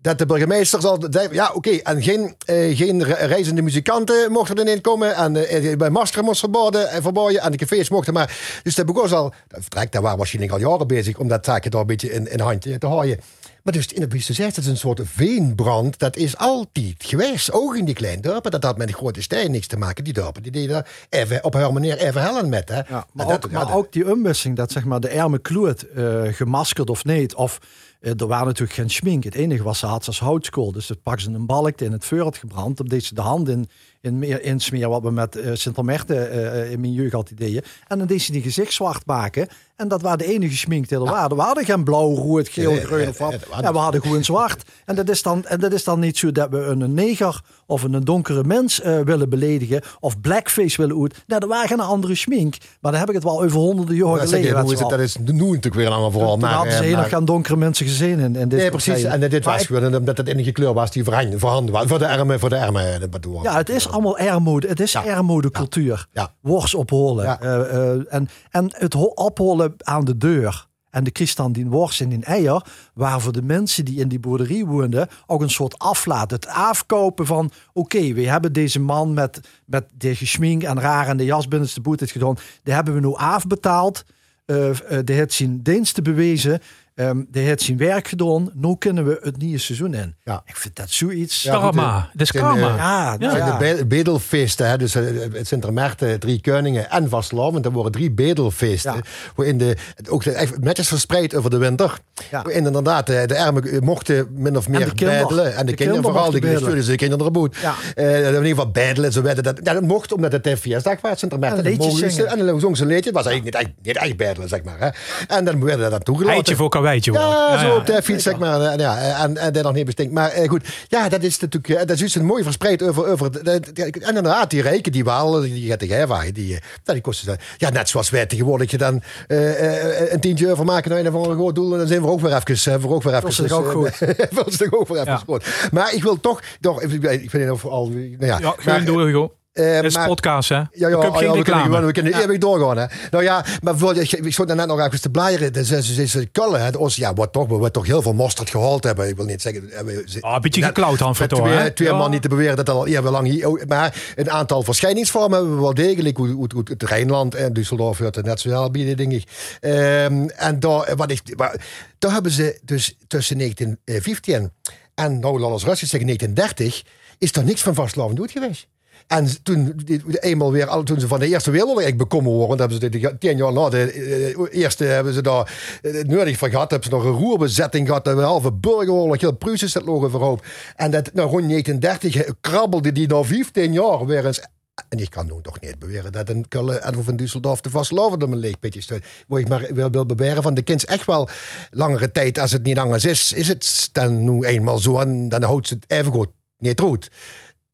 dat de burgemeester zal ja oké, en geen, eh, geen re- reizende muzikanten mochten erin komen en eh, bij masker moest verboden en verboden en de cafés mochten maar. Dus dat begon al, dat vertrekt, daar waren waarschijnlijk al jaren bezig om dat zaakje daar een beetje in, in handje te houden. Maar dus in het Bieste zegt, het is een soort veenbrand. Dat is altijd geweest. Ook in die kleine dorpen. Dat had met de grote steden niks te maken. Die dorpen die deden even op haar manier even hellen met. Hè. Ja, maar, ook, dat- maar ja, ook die omwisseling, dat zeg maar de arme kloot, eh, gemaskerd of niet, of eh, er waren natuurlijk geen schmink. Het enige was ze had als houtskool. Dus dat pakten ze een balk in het vuur had gebrand. Op deze de hand in, in meer insmeren, wat we met eh Sint-Omerten eh, in mijn jeugd altijd deden. En dan deed ze die gezicht zwart maken. En dat waren de enige schmink die er waren. We hadden geen blauw, rood, geel, Nee, groen nee, of wat. nee, dat Ja, we hadden gewoon zwart. En dat is dan, en dat is dan niet zo dat we een neger of een donkere mens eh, willen beledigen. Of blackface willen uit. Nou, er waren geen andere schmink. Maar dan heb ik het wel over honderden dat, zeg geleden. weet is dat is nu natuurlijk weer verhaal. Toen maar, hadden ze eh, maar- geen donkere mensen gezien in, in dit Nee, precies. En dit was gewoon omdat het enige kleur was die voorhanden was. Voor de armen, voor de armen. Ja, het is allemaal armoede. Het is armoedecultuur. Ja. Worst opholen. Eh, eh, en, en het ho- opholen aan de deur. En de christen die worst en die eier, waar voor de mensen die in die boerderie woonden ook een soort aflaat. Het afkopen van, oké, we hebben deze man met, met de geschmink en raar en de jas binnen de boet gedaan. Die hebben we nu afbetaald. Eh, de heeft zijn diensten bewezen. Ehm de heeft zijn werk gedaan. Nu kunnen we het nieuwe seizoen in. Ja. Ik vind dat zoiets. Ja, Karma. Het is karma. eh, Ja, Ja. nou. De be- bedelfeesten, hè, dus eh, het Sint-Maarten, drie koningen en Vastelavond. Er worden drie bedelfeesten. Ja. Waarin de, ook de, netjes verspreid over de winter. Ja. Waarin inderdaad eh, de armen mochten min of meer de kinderen. bedelen. En de, De kinderen, kinderen vooral, die bedelen. stuurden ze de kinderen er boet. Ja. Eh, in ieder geval bedelen. Zo werden dat, ja, dat mocht omdat het een feestdag was. Sint-Maarten. En ze- zingen. En dan zong ze een liedje. Het was eigenlijk niet echt, niet echt bedelen, zeg maar. Hè. En dan werden dat toegelaten. Eitje voor karweitje wordt. Ja, zo op de fiets, zeg maar. En, Ja, en, en dat nog niet bestinkt. Maar eh, goed, ja, dat is natuurlijk eh, dat is dus een mooi verspreid over. over en inderdaad, die rijken, die wel, die gaat de gewagen, die, eh, die kosten. Ja, net zoals wij tegenwoordig je dan eh, eh, een tientje over maken naar een of ander groot doel. En dan zijn we ook weer even. eh, we ook weer even Dat is ook goed. Dat is toch ook weer even. Maar ik wil toch, toch ik vind het overal. Nou ja, Ja, maar, gewoon door, Eh, Het is maar- podcast, hè? Ja, ja, oh, geen ja, we, kunnen, we kunnen eeuwig doorgaan. Hè. Nou ja, maar bijvoorbeeld, ik, ik stond net nog even te bladeren. Dus ze ze- ze kullen, hè. Ons, ja, wat toch, we toch heel veel mosterd gehaald hebben. Ik wil niet zeggen... eh, we- Ah, een beetje net- geklauwd, Han twee, hè? twee Ja. man niet te beweren dat dat al even lang hier... oh, Maar een aantal verschijningsvormen hebben we wel degelijk. Hoe, hoe, hoe het Rijnland en Düsseldorf het net zo wel bieden, denk ik. Ehm, en daar, wat ik, maar, daar hebben ze dus tussen 1915 en, nou, we rustig zeggen, 1930... is er niks van vastlovend dood geweest. En toen, eenmaal weer, toen ze van de Eerste Wereldoorlog bekomen worden, hebben ze de, tien jaar na de eh, eerste hebben ze daar eh, het nodig van gehad. Hebben ze nog een roerbezetting gehad, een halve burgeroorlog, heel Pruisen zit logen voorop. En dat, nou, rond 1930 krabbelde die na 15 jaar weer eens. En ik kan nu toch niet beweren dat een Kulle en of een Düsseldorf de vastlovend om een leegpitje stuit. Waar ik maar wil, wil beweren van de kind echt wel langere tijd, als het niet anders is, is het dan nu eenmaal zo en dan houdt ze het even goed niet goed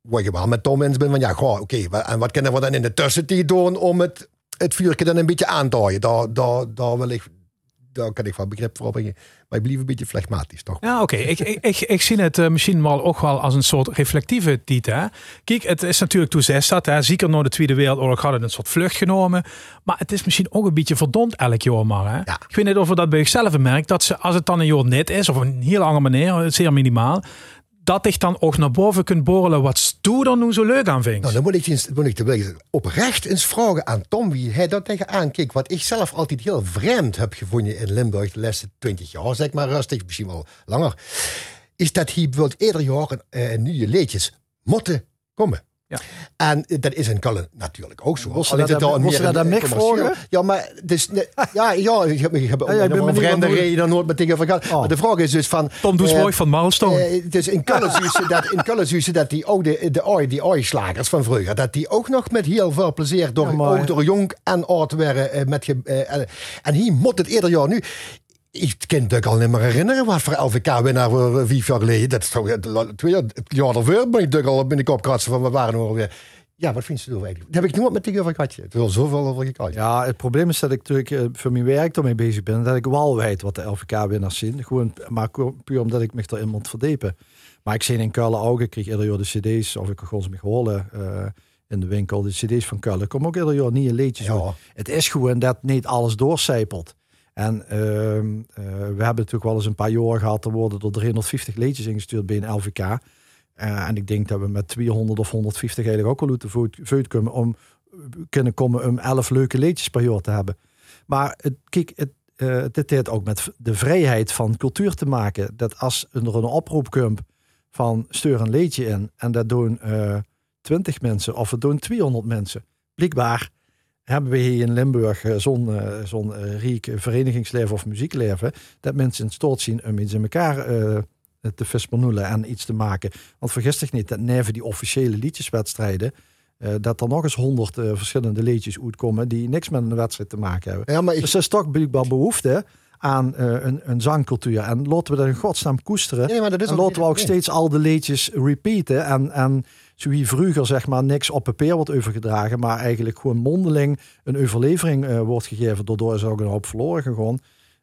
waar je wel met Tom eens bent van ja, goh, oké, en wat kunnen we dan in de tussentijd doen om het, het vuurtje dan een beetje aan te houden? Daar, daar, daar wil ik, daar kan ik wel begrip voor opbrengen. Maar ik blijf een beetje flegmatisch, toch? Ja, oké. Ik, ik, ik, ik zie het eh, misschien wel ook wel als een soort reflectieve titel. hè. Kijk, het is natuurlijk toen zij dat. Hè. Zeker na de Tweede Wereldoorlog hadden een soort vlucht genomen. Maar het is misschien ook een beetje verdomd elk jaar maar. Hè. Ja. Ik weet niet of je dat bij jezelf merkt. Dat ze, als het dan een jaar net is, of een heel lange manier, zeer minimaal. Dat ik dan ook naar boven kunt borrelen wat Stoe er nu zo leuk aan vindt. Nou, dan moet ik, eens, moet ik oprecht eens vragen aan Tom wie hij dat tegenaan kijkt. Wat ik zelf altijd heel vreemd heb gevonden in Limburg de laatste 20 jaar, zeg maar rustig, misschien wel langer. Is dat hier bijvoorbeeld ieder jaar een, eh, nieuwe liedjes moeten komen. Ja. En eh, dat is in Kullen natuurlijk ook zo. Alleen dat daar moest dat eh, Mick commercieel- vragen? Ja, maar dus, ja, ja, ik heb, ik heb ja, ik ben een vreemde reden nooit met dingen van gehad. Oh. Maar de vraag is dus van... Tom eh, Doesboy van Milestone. eh, dus in Kullen zie je dat, in Kullen zie je dat die oude, de ooi, die ooi-slagers van vroeger, dat die ook nog met heel veel plezier door, Ja, ook door jong en oud werden. eh, met eh, en hier moet het eerder jaar nu. Ik kan het al niet meer herinneren wat voor LVK-winnaar we vijf jaar geleden. Dat is toch twee jaar, het jaar ervoor ben ik al in de kop kratsen van we waren er alweer. Ja, wat vind je er eigenlijk? Dat heb ik nooit met tegen over gehad. Het al zoveel over gekald. Ja, het probleem is dat ik natuurlijk eh, voor mijn werk ermee bezig ben. Dat ik wel weet wat de LVK-winnaars zien. Gewoon, maar puur omdat ik me erin moet verdiepen. Maar ik zie in Kuilen ook, ik kreeg ieder jaar de cd's. Of ik gewoon ze me geholen eh, in de winkel. De cd's van Kuilen. Er komen ook ieder jaar nieuwe liedjes. Ja. uit. Het is gewoon dat niet alles doorcijpelt. En ehm, eh, we hebben natuurlijk wel eens een paar jaar gehad. Er worden er 350 liedjes ingestuurd bij een LVK. Eh, en ik denk dat we met 200 of 150 eigenlijk ook al uit de voet, kunnen om kunnen komen om 11 leuke liedjes per jaar te hebben. Maar het, kijk, het, eh dit heeft ook met de vrijheid van cultuur te maken. Dat als er een oproep komt van stuur een liedje in en dat doen eh 20 mensen of het doen 200 mensen. Blijkbaar hebben we hier in Limburg eh, zo'n eh, zo'n eh, riek verenigingsleven of muziekleven. Dat mensen in staat zien om iets in elkaar te versponoelen en iets te maken. Want vergis zich niet, dat neven die officiële liedjeswedstrijden, dat er nog eens honderd eh, verschillende liedjes uitkomen die niks met een wedstrijd te maken hebben. Ja, maar ik, Dus er is toch blijkbaar behoefte aan een, een zangcultuur. En laten we dat in godsnaam koesteren. Nee, maar dat is en laten we ook steeds al de liedjes repeaten. En, en wie vroeger zeg maar niks op papier wordt overgedragen, maar eigenlijk gewoon mondeling een overlevering eh, wordt gegeven. Daardoor is ook een hoop verloren gegaan.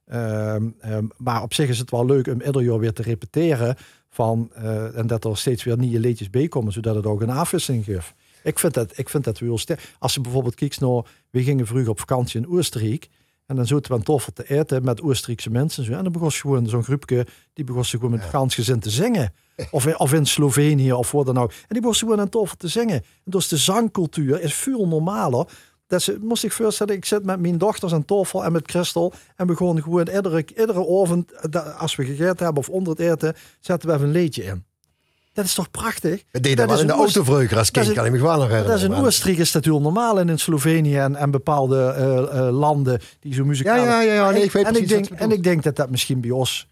Ehm, ehm, maar op zich is het wel leuk om ieder jaar weer te repeteren. Van, eh, en dat er steeds weer nieuwe liedjes bij komen, zodat het ook een afwisseling geeft. Ik vind dat, ik vind dat heel sterk. Als je bijvoorbeeld kijkt naar, we gingen vroeger op vakantie in Oostenrijk. En dan zaten we aan tafel te eten met Oostenrijkse mensen. en zo. En dan begon ze gewoon zo'n groepje, die begon ze gewoon met Frans gezin te zingen. Of in, of in Slovenië of wat dan ook. En die begon ze gewoon aan tafel te zingen. En dus de zangcultuur is veel normaler. Dat ze, moest ik voorstellen, ik zit met mijn dochters aan tafel en met Christel. En we gewoon gewoon iedere, iedere avond, eh, als we gegeten hebben of onder het eten, zetten we even een liedje in. Dat is toch prachtig? ik dat wel is in de een autovreugel als kind, kan ik me gewoon nog herinneren. dat is in man. Oostenrijk is dat heel normaal en in Slovenië en, en bepaalde eh, eh, landen die zo muzikaal. Ja, ja, ja, ja, nee, ik weet en, precies ik wat denk, en ik denk dat dat misschien bij ons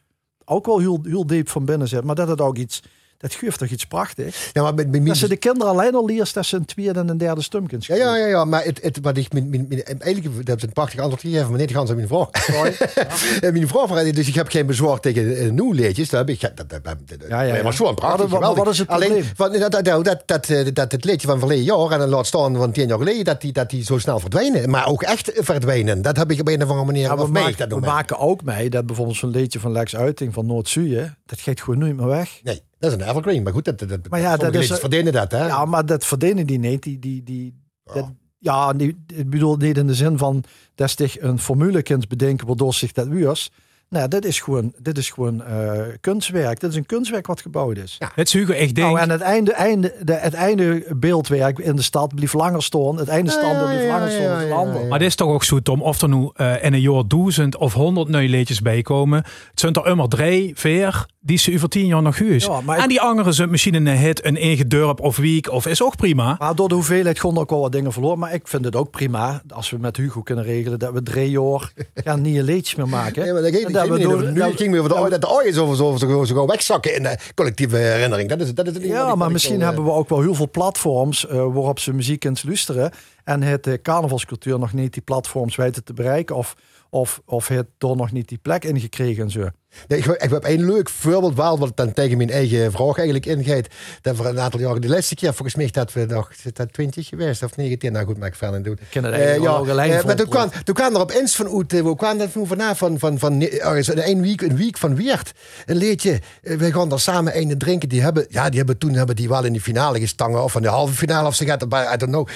ook wel heel, heel diep van binnen zit, maar dat het ook iets, dat geeft toch iets prachtigs. Ja, maar met, met Dat ze de kinderen alleen al leert dat ze een tweede en een derde stum kunnen Ja, ja, ja, ja, maar het, het, wat ik, mijn, mijn, mijn- eigenlijk, dat is een prachtig antwoord gegeven, maar niet gaan ze mijn vraag. En mijn vraag was, dus ik heb geen bezwaar tegen uh, nieuwleedjes, dat heb ik, dat, dat, dat, Ja, ja, ja. maar gewoon prachtig, Wat- wat- wat is het Alleen, probleem? van, dat, dat, dat, dat, dat, eh, dat het liedje van verleden jaar, en dan laat staan van tien jaar geleden, dat die, dat die zo snel verdwijnen, maar ook echt verdwijnen. Dat heb ik op een of andere manier, Ja, we, of maken, we maken ook mee dat bijvoorbeeld zo'n liedje van Lex Uiting van Noord-Zuiden, dat gaat gewoon nooit meer weg. Nee. Dat is een evergreen. Maar goed, dat, dat, Maar ja, dat is- verdienen dat, hè? Ja, maar dat verdienen die niet. Die, die, die, dat- ja, die, ik bedoel niet in de zin van dat zich een formule kunt bedenken waardoor zich dat wiers. Nou, dit is gewoon, dit is gewoon eh, kunstwerk. Dit is een kunstwerk wat gebouwd is. Het is Hugo, ik denk... Nou, en het einde, einde, de, het einde beeldwerk in de stad blief langer staan. Het einde standbeeld blief langer staan dan de ander. Maar dit is toch ook zo, Tom, of er nu eh, in een jaar duizend of honderd nieuwe liedjes bij komen. Het zijn er immer drie, vier, die ze over tien jaar nog huis. Ja, en die anderen zijn misschien een hit, een eigen dorp of week, of is ook prima. Maar door de hoeveelheid gewoon ook wel wat dingen verloren. Maar ik vind het ook prima als we met Hugo kunnen regelen dat we drie jaar gaan niet een liedje meer maken. Nee, maar dat dat dat we door- nu dat- ging over de, dat de ooien zo, zo, zo, wegzakken in de collectieve herinnering. Dat is, dat is het Ja, maar misschien eh, hebben we ook wel heel veel platforms eh, waarop ze muziek kunt luisteren. En het eh, carnavalscultuur nog niet die platforms weten te bereiken. Of, of, of het door nog niet die plek ingekregen en zo. Nee, ik, ik heb een leuk voorbeeld wel, wat dan tegen mijn eigen vraag eigenlijk ingaat. Dat we een aantal jaren, de laatste keer volgens mij dat we nog, dat 20 geweest of 19? Nou goed, maar ik verder doen. ken het eigenlijk een lijn eh, maar toen kwam, toen kwam er opeens van uit, eh, hoe kwam dat van vanaf van, van, van, een week, een week van Weert. Een leedje, eh, we gaan er samen een drinken. Die hebben, ja, die hebben toen hebben die wel in de finale gestangen of in de halve finale of ze gaat erbij, I don't know.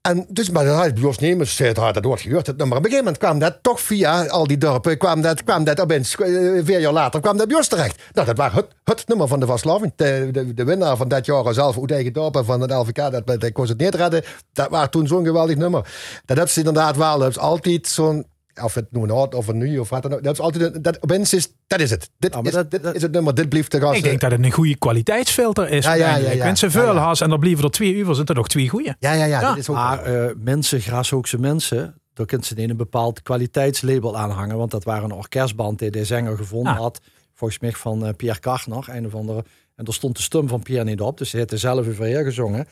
En dus, maar dat had Jos Nemers dat wordt gehoord. het nummer. Op een gegeven moment kwam dat toch via al die dorpen, kwam dat, kwam dat opeens, eh, vier jaar later, kwam dat bij terecht. Nou, dat was het, het nummer van de Vaslaving. De, de, de winnaar van dat jaar zelf uit eigen dorp en van het LVK, dat, kon ze het niet. Dat was toen zo'n geweldig nummer. Dat hebben ze inderdaad wel, is altijd zo'n, of het nu een oud of een nu of wat dan ook. Dat is altijd, een- dat opeens is, dat is het. Dit, Ja, maar is, dat- dit dat- is het nummer, dit blieft te gaan. Ik denk dat het een goede kwaliteitsfilter is. Ja, ja, ja. Mensen Ja, veel ja. haast en dan blijven er twee uur, zijn er nog twee goede. Ja, ja, ja, Ja. dat is ook Maar eh, mensen, Grashoekse mensen, daar kunt ze in een bepaald kwaliteitslabel aanhangen. Want dat waren een orkestband die de zanger gevonden Ah. had. Volgens mij van eh, Pierre Kartner, een of andere. En er stond de stum van Pierre niet op. Dus hij had er zelf even gezongen.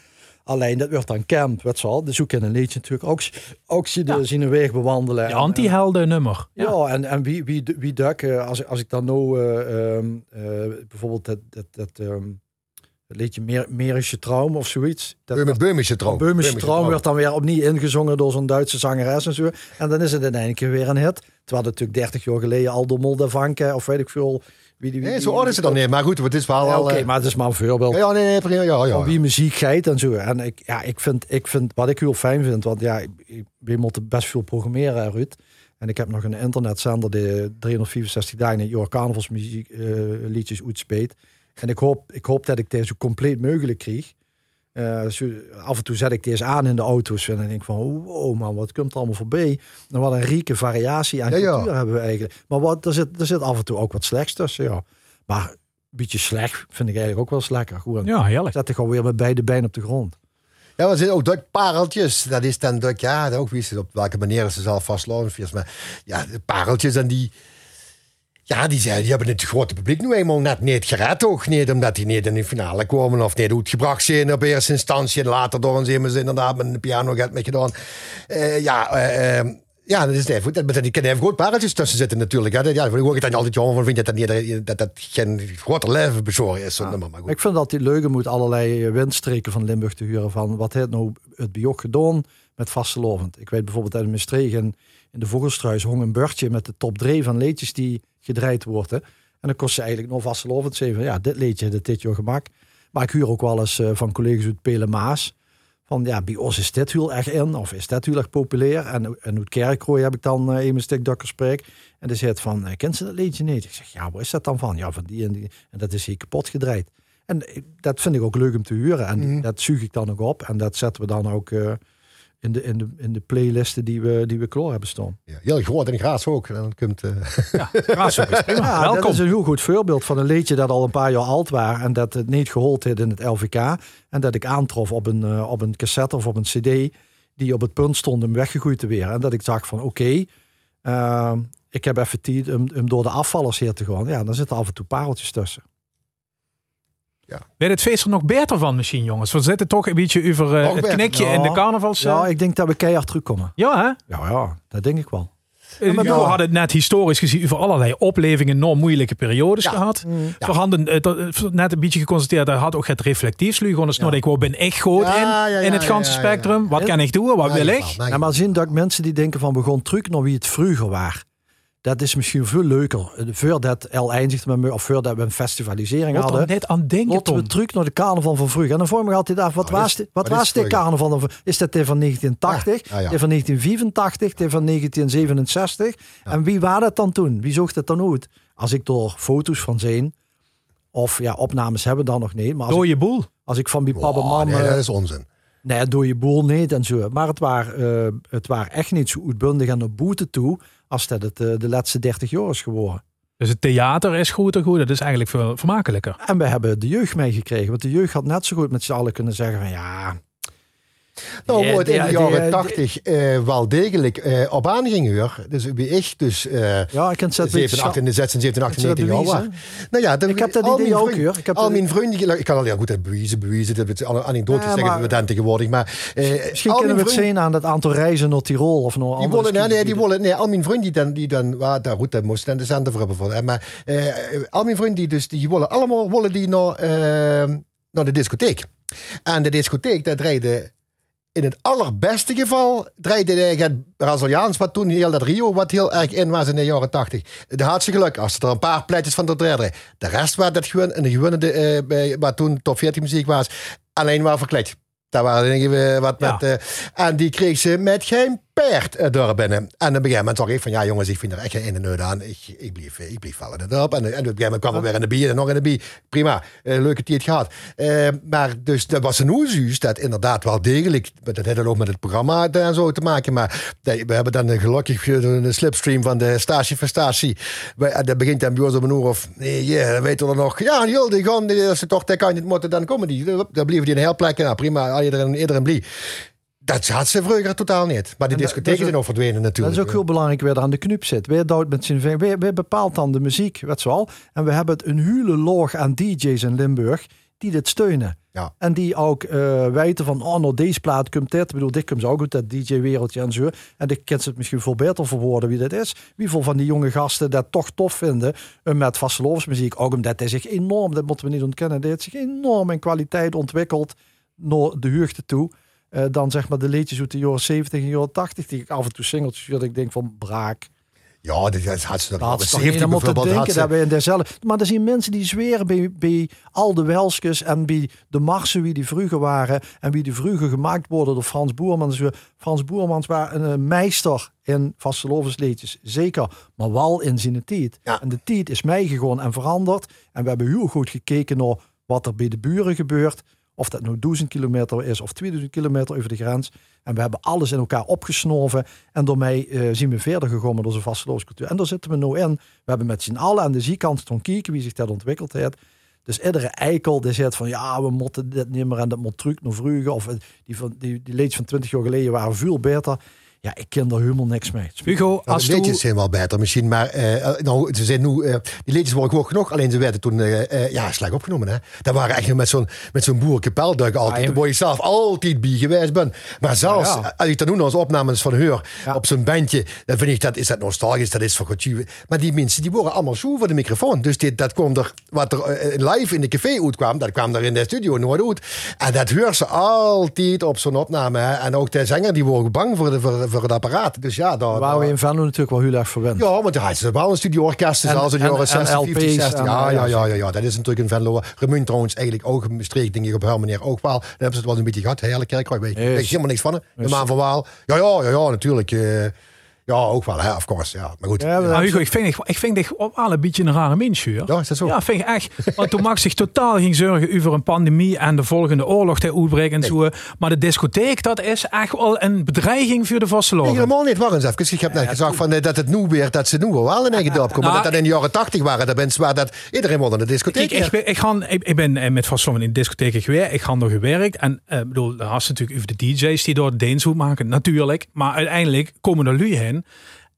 Alleen dat werd dan camp, weet je wel. Dus ook in een liedje natuurlijk ook, ook zien, Ja. zien een weg bewandelen. De En- anti-helden nummer. Ja, Ja. en, en wie, wie, wie duk, eh, als, als ik dan nou eh, ehm, eh, bijvoorbeeld dat, dat, dat, ehm, dat liedje Meer, Merische Traum of zoiets. Dat, Beumische. Beumische Traum werd dan weer opnieuw ingezongen door zo'n Duitse zangeres en zo. En dan is het in één keer weer een hit. Terwijl het natuurlijk 30 jaar geleden al door Molde Vanke of weet ik veel. Wie die, wie, Nee, zo oud is het dan niet. Maar goed, het is wel... Ja, al, Oké, eh, maar het is maar een voorbeeld. Ja, nee, nee, prima, ja, ja. Van wie muziek geit en zo. En ik, ja, ik, vind, ik vind, wat ik heel fijn vind, want ja, we moeten best veel programmeren, Ruud. En ik heb nog een internetzender die 364 dagen in het jaar carnavalsmuziek eh, liedjes uitspeelt. En ik hoop, ik hoop dat ik deze zo compleet mogelijk krijg. Eh, zo- af en toe zet ik deze aan in de auto's en dan denk ik van, wow man, wat komt er allemaal voorbij? En wat een rieke variatie aan Ja, ja. cultuur hebben we eigenlijk. Maar wat, er, zit, er zit af en toe ook wat slechts tussen, ja. Maar een beetje slecht vind ik eigenlijk ook wel eens lekker. Gewoon, Ja, heerlijk. Zet ik gewoon weer met beide benen op de grond. Ja, maar er zijn ook dat pareltjes. Dat is dan dat, ja, ook wie ze op welke manier ze zelf vastlopen. Maar ja, de pareltjes en die. Ja, die, zijn, die hebben het grote publiek nu eenmaal net niet gered. Ook niet omdat die niet in de finale komen of niet uitgebracht zijn op eerste instantie. En later door ons hebben ze inderdaad met een piano gaat met gedaan. Eh, ja, eh, eh, ja, dat is even goed. Dat, die kunnen even goed pareltjes tussen zitten natuurlijk. Hè. Dat- Ja, ik dan altijd jammer van. Vind je dat, niet, dat dat geen grote leven bezorgen is. nummer. Maar goed. Ik vind dat die leugen moet allerlei windstreken van Limburg te huren. Van wat heeft nou het biok gedaan met vastelovend. Ik weet bijvoorbeeld uit Maastricht in, de Vogelstruis hong een bordje met de top 3 van leedjes die gedraaid worden. En dan kost ze eigenlijk nog vastelovend zeven. Ja, dit leedje, dit dit je gemak. Maar ik huur ook wel eens eh, van collega's uit Pelemaas. Van ja, bij ons is dit heel erg in. Of is dit heel erg populair. En, en uit Kerkrooi heb ik dan eh, even een stuk dat ik spreek. En die zegt van, eh, kent ze dat liedje niet? Ik zeg, ja, waar is dat dan van? Ja, van die en die. En dat is hier kapot gedraaid. En dat vind ik ook leuk om te huren. En dat zuig ik dan ook op. En dat zetten we dan ook in, de, in, de, in de playlisten die we, die we klaar hebben staan. Ja, heel groot en graas ook. En dan komt, eh, Graafshoek is prima. Ja, dat Welkom. is een heel goed voorbeeld van een liedje dat al een paar jaar oud was. En dat het niet gehold heeft in het LVK. En dat ik aantrof op een, eh, op een cassette of op een cd. Die op het punt stond om weggegooid te weer. En dat ik dacht van oké, eh, ik heb even tijd om, om door de afvallers heen te gaan. Ja, dan zitten af en toe pareltjes tussen. Weet het feest er nog beter van misschien, jongens? We zitten toch een beetje over eh, het knikje Ja. in de carnavals. Ja, Ja, ik denk dat we keihard terugkomen. ja hè? Ja, ja, dat denk ik wel. Eh, maar we ja. hadden het net historisch gezien over allerlei oplevingen, nog moeilijke periodes Ja. gehad. Mm. We hadden eh, eh, net een beetje geconstateerd, dat had ook het reflectiefsluw. Gewoon eens, nou, ik wou, ben ik goed Ja, in, ja, ja, in het ja, ganse ja, ja. spectrum. Wat kan ik doen? Wat wil ik? Ja, maar zien dat ik mensen die denken van we gaan terug naar wie het vroeger was. Dat is misschien veel leuker. Eh, Voordat El Eindigt met me, of voordat we een festivalisering Wat hadden. dan net aan denken, Laten we terug naar de carnaval van vroeger. En dan vroeg ik me altijd af, wat Nou, was dit- dit, wat was is dit vroeger. carnaval? dan? Is dat die van 1980, Ah, ja. die van 1984, die van 1967? En wie was dat dan toen? Wie zocht het dan uit? Als ik door foto's van zijn, of ja, opnames hebben dan nog niet. Maar je boel. als ik van die papa mam... nee, dat is onzin. Nee, door je boel niet en zo. Maar het waren, eh, het waren echt niet zo uitbundig aan de boete toe als dat het eh, de laatste 30 jaar is geworden. Dus het theater is goed en goed. Dat is eigenlijk veel vermakelijker. En we hebben de jeugd meegekregen. Want de jeugd had net zo goed met z'n allen kunnen zeggen van ja... Nou, die- wordt in de jaren 80 eh, wel degelijk eh, op aanging hoor. Dus wie ik dus eh Ja, ik kan het 7, 18, 16, 17, 18, 19 jaar was. Nou ja, dan, Ik heb dat idee ook, hoor. Ik heb al dat- mijn vrienden, ik kan al heel goed dat bewijzen, bewijzen, dat is alle anekdotes Ja, zeggen we dan tegenwoordig. Maar Misschien kunnen we het zien aan het aantal reizen naar Tirol of naar Die willen, nee, die willen, nee, al mijn vrienden die dan, die dan, waar, daar goed, dat moest dan de zender voor hebben. Voor, maar al mijn vrienden die dus, die willen allemaal, willen die naar, naar de discotheek. En de discotheek, daar draaide in het allerbeste geval, draaide de- het Braziliaans, wat toen heel dat Rio, wat heel erg in was in de jaren 80. De had ze geluk, als er een paar pleitjes van de derde. De rest was dat gewoon, en de gewone, bij, wat toen top 14 muziek was, alleen maar verkleed. Daar waren dingen eh, wat Ja. met. eh, en die kreeg ze met geen paard eh, door binnen. En op een gegeven moment zag ik van ja, jongens, ik vind er echt geen in de neut aan. Ik, ik, blief, eh, ik blief vallen het op. En, en op een gegeven kwam er weer in de bier en nog in de bier. Prima, eh, leuke tijd gehad. Eh, maar dus dat was een oezus dat inderdaad wel degelijk. Dat dan ook met het programma en zo te maken. Maar dat- we hebben dan een gelukkig een slipstream van de stage voor stage. Dat begint dan bij ons om een of nee, ja, dan weten we er nog. Ja, joh, die gaan, als ze toch, daar kan je niet moeten, dan komen die. Dan blijven die in een heel plek. Nou, prima, iedereen, iedereen blij. Dat had ze vroeger totaal niet. Maar die En dat- discotheken dat is zijn ook verdwenen Dat natuurlijk. is ook heel belangrijk wie er aan de knop zit. Duwt met zijn vinger, wie bepaalt dan de muziek, je wel. En we hebben het een hele loog aan DJ's in Limburg die dit steunen. Ja. En die ook eh, weten van, oh, nou deze plaat komt dit. Ik bedoel, dit komt ook uit dat DJ-wereldje en zo. En ik kan ze het misschien veel beter verwoorden wie dit is. Wie veel van die jonge gasten dat toch tof vinden eh, met vastelovensmuziek. Ook omdat hij zich enorm, dat moeten we niet ontkennen, hij heeft zich enorm in kwaliteit ontwikkeld naar de jeugd toe. Eh, dan zeg maar de liedjes uit de jaren 70 en jaren 80, die ik af en toe singeltjes dat ik denk van braak. Ja, dat had ze Dat toch niet 70 aan moeten bijvoorbeeld had denken wij in dezelfde. Maar er zijn mensen die zweren bij, bij al de Welskes en bij de marsen wie die vroeger waren en wie die vroeger gemaakt worden door Frans Boermans. Frans Boermans was een eh, meester in vastelovensliedjes, zeker, maar wel in zijn tijd. Ja. En de tijd is meegegaan en veranderd. En we hebben heel goed gekeken naar wat er bij de buren gebeurt. Of dat nou 1000 kilometer is of 2000 kilometer over de grens. En we hebben alles in elkaar opgesnoven. En daarmee eh zien we verder gegaan met onze vastelovenscultuur. En daar zitten we nou in. We hebben met z'n allen aan de zijkant toen kijken wie zich dat ontwikkeld heeft. Dus iedere eikel die zegt van ja, we moeten dit niet meer en dat moet terug naar vroeger. Of eh, die, van, die, die liedjes van 20 jaar geleden waren veel beter. Ja, ik ken daar helemaal niks mee. Hugo, Nou, als de liedjes zijn wel beter misschien, maar eh, nou, ze zijn nu, eh, die liedjes worden gewoon genoeg. Alleen ze werden toen eh, eh, ja, slecht opgenomen. Hè? Dat waren echt met zo'n met zo'n boerenkapelduk altijd. ja. Waar je zelf altijd bij geweest bent. Maar zelfs Ja, ja. als ik dan nu nog eens opnames van hoor Ja. op zo'n bandje, dan vind ik dat is dat nostalgisch, dat is voor goed. Maar die mensen die worden allemaal zo voor de microfoon. Dus dit, dat kwam er, wat er live in de café uitkwam, dat kwam er in de studio nooit uit. En dat hoort ze altijd op zo'n opname. Hè? En ook de zanger die worden bang voor, de, voor, voor het apparaat. Dus ja, daar, waren we in Venlo natuurlijk wel heel erg verwend. ja, want hij is wel een studioorkest, zoals in de en- jaren en 60, 50, LP's 60. en- Ja, ja, ja, ja, dat is natuurlijk een Venlo. Remun trouwens eigenlijk ook een streek, denk ik, op haar manier ook wel. Dan hebben ze het wel een beetje gehad, hele kerk. Ik weet, weet helemaal niks van. De maan van Waal. Ja, ja, ja, ja natuurlijk. Ja, ook wel, hè, of course. Ja, maar goed. Ja, Maar Hugo, ik vind, dich- ik vind dich op alle beetje een rare mens, hoor. Ja, is dat zo? Ja, vind ik echt. Want toen Max zich totaal ging zorgen over een pandemie en de volgende oorlog die uitbreekt en zo. Maar de discotheek, dat is echt wel een bedreiging voor de Nee, vasteloven. helemaal niet. Wacht eens even. Ik heb net gezegd van, eh, dat, het nu weer, dat ze nu wel in eigen dorp komen. Nou, dat dat in de jaren 80 waren. Dat mensen waar dat iedereen wilde naar de discotheek. Kijk, ik, ben- ik, ik, ik ben eh, met vasteloven in de discotheek geweest. Ik ga er gewerkt. En eh, bedoel, dan had ze natuurlijk over de DJ's die door de Deens maken. Natuurlijk. Maar uiteindelijk komen er lui heen.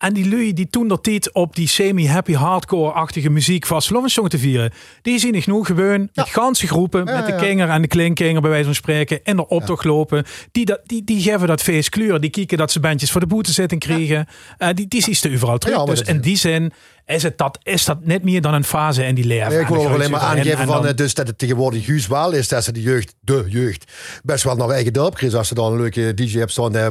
En die lui die toen dat tijd op die semi-happy hardcore-achtige muziek vastelovensong te vieren. Die zien ik nu gewoon met ganse groepen. met de kinger en de klinkkinger bij wijze van spreken. In de optocht lopen. Die, dat, die, die geven dat feest kleur. Die kijken dat ze bandjes voor de boete zitten krijgen. Eh, die, die zie je overal terug. Dus in die zin is, het dat, is dat net meer dan een fase in die leven. Nee, ik wil nog alleen maar aangeven en van, dan- eh, dus dat het tegenwoordig juist wel is dat ze de jeugd, de jeugd, best wel naar hun eigen dorp. Als ze dan een leuke DJ hebt staan, uh,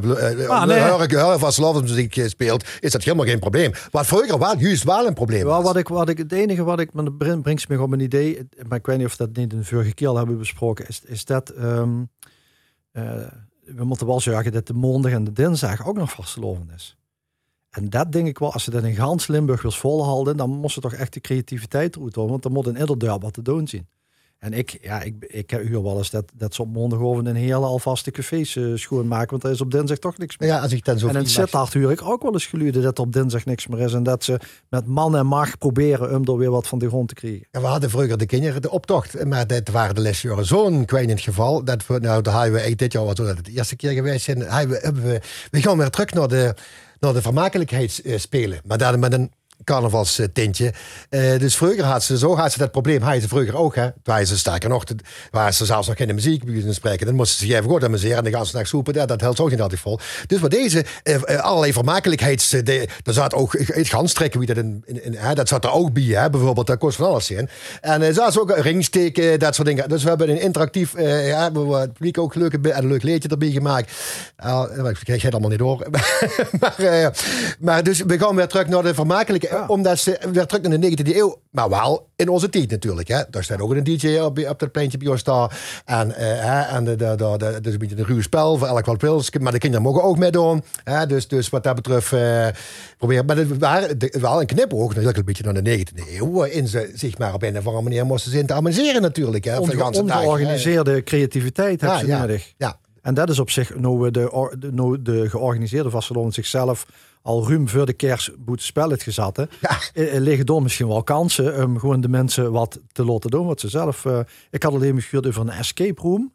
Ah, nee. van Slavenmuziek eh, speelt, is dat helemaal geen probleem. Wat vroeger wel juist wel een probleem Wel, was. wat ik, wat ik, het enige wat ik, maar dat brengt brengt me op een idee, maar ik weet niet of dat niet in de vorige keer al hebben besproken, is, is dat ehm, eh, we moeten wel zorgen dat de maandag en de dinsdag ook nog vastgelopen is. En dat denk ik wel, als ze dat in gans Limburg wil volhouden, dan moet ze toch echt de creativiteit eruit houden, want dan moet in ieder dorp wat te doen zien. En ik, ja, ik, ik huur wel eens dat, dat ze op maandagoven een hele alvaste cafés eh, schoonmaken, want er is op dinsdag toch niks meer. ja, als ik dan zo En in Sittard huur ik ook wel eens geluiden dat er op dinsdag niks meer is. En dat ze met man en macht proberen om er weer wat van de grond te krijgen. Ja, we hadden vroeger de kinderen de optocht, maar dat waren de lesjaren zo'n kwijnend geval. Dat we, nou, we eigenlijk dit jaar, wat dat het de eerste keer geweest zijn, hebben we, we gaan weer terug naar de, naar de vermakelijkheidsspelen. Maar daar met een carnavalstintje. Eh dus vroeger had ze, zo had ze dat probleem, had ze vroeger ook. Hè. Waren ze sterker nog, waren ze zelfs nog geen muziek spreken. Dan moesten ze zich even goed amuseren en dan gaan ze naar soepen. Dat, helpt ook niet altijd vol. Dus voor deze eh, allerlei vermakelijkheids... er zat ook het ganstrekken, wie dat in, in, hè, dat zat er ook bij. Hè, bijvoorbeeld, dat kost van alles in. En er zat ook ringsteken, dat soort dingen. Dus we hebben een interactief, ja, we het publiek ook leuke, be- een leuk leedje erbij gemaakt. Uh, ik krijg het allemaal niet door. maar, maar dus we gaan weer terug naar de vermakelijke, omdat ze weer terug naar de 19e eeuw, maar wel in onze tijd natuurlijk. Hè. Daar staat ook een DJ op, op dat pleintje bij ons daar. En, eh, en de, de, de, de, dus een beetje een ruw spel voor elk wat wil. Maar de kinderen mogen ook meedoen. Hè. Dus, dus wat dat betreft eh proberen. Maar het waren wel een knipoog natuurlijk een beetje naar de 19e eeuw. Waarin ze zich maar op een of andere manier moesten zitten te amuseren natuurlijk. Hè, Onge- dag, ongeorganiseerde creativiteit hebben Ja, ze ja. nodig. Ja. En dat is op zich, nou de, de, nou de georganiseerde vastgelopen zichzelf al ruim voor de kerstboete spel gezet. Hè. Ja. Eh, eh, liggen er misschien wel kansen om gewoon de mensen wat te laten doen wat ze zelf. eh, ik had alleen gehoord over een escape room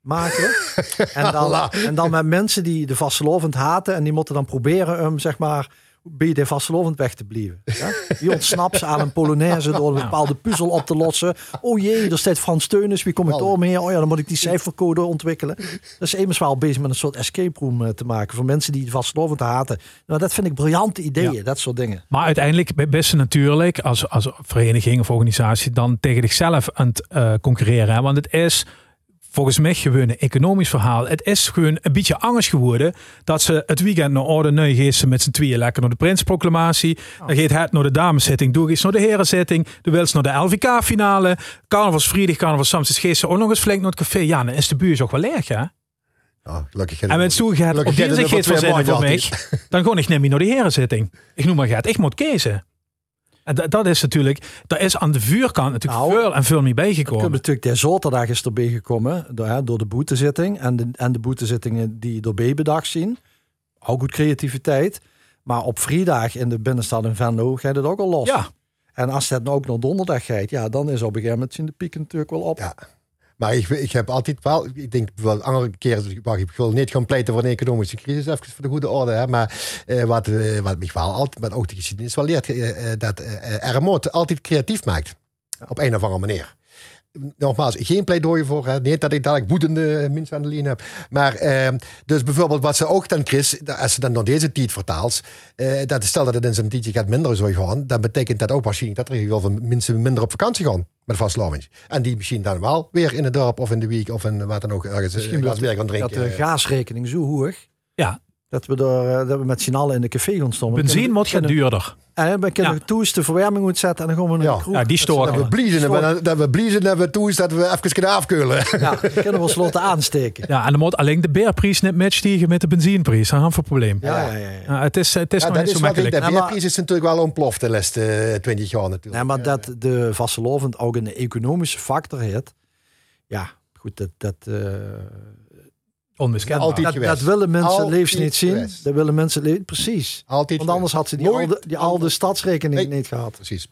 maken. en, dan, en dan met mensen die de vastelovend haten en die moeten dan proberen om zeg maar bij de vastelovend weg te blijven. Ja? Die ontsnapt aan een polonaise door een bepaalde puzzel op te lossen. Oh jee, er staat Frans Teunis, wie kom ik door mee? Oh ja, dan moet ik die cijfercode ontwikkelen. Dus Emers wel bezig met een soort escape room eh, te maken voor mensen die vastelovend haten. Nou, dat vind ik briljante ideeën, Ja. dat soort dingen. Maar uiteindelijk ben best natuurlijk als, als vereniging of organisatie dan tegen zichzelf aan het eh, concurreren. Hè? Want het is volgens mij gewoon een economisch verhaal. Het is gewoon een beetje angst geworden dat ze het weekend naar orde nee geesten met z'n tweeën lekker naar de Prinsproclamatie. Dan gaat het naar de dameszitting, doe eens naar de herenzitting. De wils naar de LVK-finale. Carnavalsvrijdag, carnavalssamstens geesten ook nog eens flink naar het café. Ja, dan is de buurt ook wel leeg, hè? Ja, gelukkig En met stoel gaat op dinsdag het gaat voor mij. Dan gewoon ik neem je naar de herenzitting. Ik noem maar gaat. Ik moet kiezen. En dat, dat is natuurlijk, daar is aan de vuurkant natuurlijk Nou, veel en veel meer Ik heb bijgekomen. natuurlijk de zaterdag is erbij gekomen door, hè, door de boetezitting en de, en de boetezittingen die erbij bedacht zien. Ook goed creativiteit. Maar op vrijdag in de binnenstad in Venlo gaat het ook al los. Ja, En als het nou ook naar donderdag gaat, ja, dan is op een gegeven moment zien de pieken natuurlijk wel op. Ja. Maar ik, ik heb altijd wel, ik denk wel andere keren, wacht, ik wil niet gaan pleiten voor een economische crisis, even voor de goede orde. Hè, maar eh, wat, eh, wat mij wel altijd, maar ook de geschiedenis wel leert, eh, eh, dat eh RMO altijd creatief maakt. Op een of andere manier. Nogmaals, geen pleidooi voor. Hè. Niet dat ik dadelijk boetende mensen aan de lijn heb. Maar eh, dus bijvoorbeeld wat ze ook dan, Chris, als ze dan naar deze tijd vertaalt. eh, dat stel dat het in zijn tijdje gaat minder zou gaan. Dan betekent dat ook waarschijnlijk dat er heel veel mensen minder op vakantie gaan. Met vastloving. En die misschien dan wel weer in het dorp of in de week of in wat dan ook ergens Misschien een glas dat- weer gaan Dat drinken. de gaasrekening zo hoog, ja. Dat we, er, eh, dat we met z'n allen in de café gaan stonden. benzine moet gaan kunnen, duurder. En we kunnen Ja. toes de verwarming moet zetten en dan gaan we naar Ja. de kroeg. Ja, die storen. dat we bliezen en we, dat we bliezen en we toe is dat we even kunnen afkeulen. Ja, dan kunnen we ons laten aansteken. Ja, en dan moet alleen de beerprijs net matchstigen met de benzineprijs. Dat is een probleem. Ja. Ja, ja, ja. ja. het is, het is Ja, nog dat niet is zo wat ik, makkelijk. de Ja, maar- beerprijs is natuurlijk wel ontploft de laatste 20 jaar natuurlijk. Nee, maar dat de vastelovend ook een economische factor heeft. Ja, goed, dat, dat, eh, Onmiskenbaar. Altijd dat, willen mensen Altijd niet zien. geweest. Dat willen mensen precies. Altijd Want anders had ze die, oude, die oude stadsrekening Nee. niet gehad. Precies.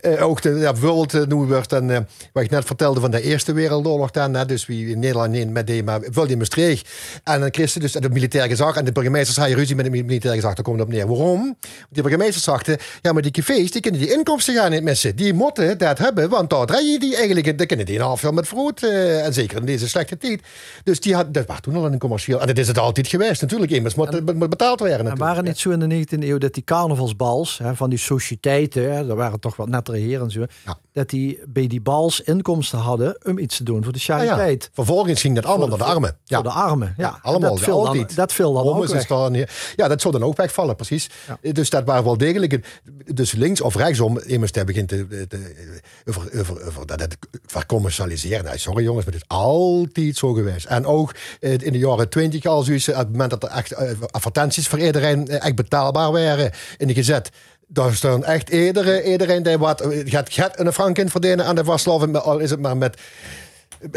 Eh, ook de, ja, uh, noemen we dan, eh, wat ik net vertelde van de Eerste Wereldoorlog dan, hè, dus wie in Nederland niet met die, maar in Maastricht. En dan kreeg ze dus de militair gezag en de burgemeesters hadden ruzie met de militair gezag. Daar komt het op neer. Waarom? Want die burgemeesters dachten, ja, maar die cafés, die kunnen die inkomsten gaan niet missen. Die moeten dat hebben, want daar draai je die eigenlijk, dan kunnen die een half jaar met eh, en zeker in deze slechte tijd. Dus die had, dat was toen toen al in een commercieel. En dat is het altijd geweest, natuurlijk. Immers moet, het moet betaald werden. En natuurlijk. waren niet zo in de 19e eeuw dat die carnavalsbals hè, van die sociëteiten, hè, daar waren toch wat nettere heren en zo, Ja. Dat die bij die bals inkomsten hadden om iets te doen voor de Ah, ja. Vervolgens ging dat allemaal naar de armen. Ja. Voor de armen. Ja, allemaal, Dat viel, dan, dat viel dan ook weg. dan, ja, dat zou dan ook wegvallen, precies. Dus dat waren wel degelijk. Dus links of rechtsom, immers daar begint te, te, over, over, over dat het vercommercialiseren. Nou, sorry jongens, maar het is altijd zo geweest. En ook eh, in de jaren twintig al zoiets, op het moment dat er echt eh, advertenties voor iedereen eh, echt betaalbaar waren in de gezet. Daar staan echt iedereen, iedereen die wat eh, gaat, gaat een frank in verdienen aan de vastloven, al is het maar met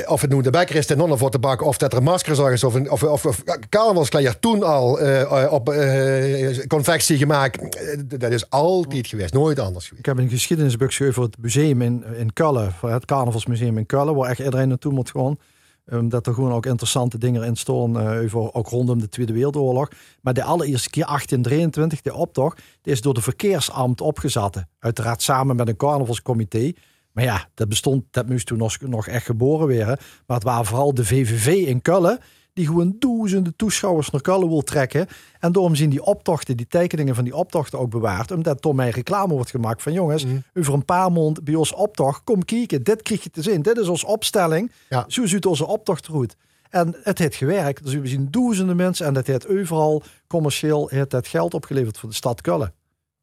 of het nu de bekker is, de nonnen voor te bakken, of dat er maskers is, of, of, of, of carnavalskleier toen al eh, op eh, confectie gemaakt. Eh, Dat is altijd geweest, nooit anders geweest. Ik heb een geschiedenisboek voor het museum in, in Kullen, het Carnavalsmuseum in Kullen, waar echt iedereen naartoe moet gewoon. Omdat er gewoon ook interessante dingen in stonden, eh, over, ook rondom de Tweede Wereldoorlog. Maar de allereerste keer, 1823, de optocht, die is door de verkeersambt opgezet. Uiteraard samen met een carnavalscomité. Maar ja, dat bestond, dat moest toen nog, nog echt geboren worden. Maar het waren vooral de VVV in Kullen, die gewoon duizenden toeschouwers naar Kullen wil trekken. En daarom zien die optochten, die tekeningen van die optochten ook bewaard. Omdat door mij reclame wordt gemaakt van jongens, over een paar maanden bij ons optocht, kom kijken, dit krijg je te zien. Dit is onze opstelling. Ja. Zo ziet onze optochtroute. En het heeft gewerkt. Dus we zien duizenden mensen en dat heeft overal commercieel heeft dat geld opgeleverd voor de stad Kullen.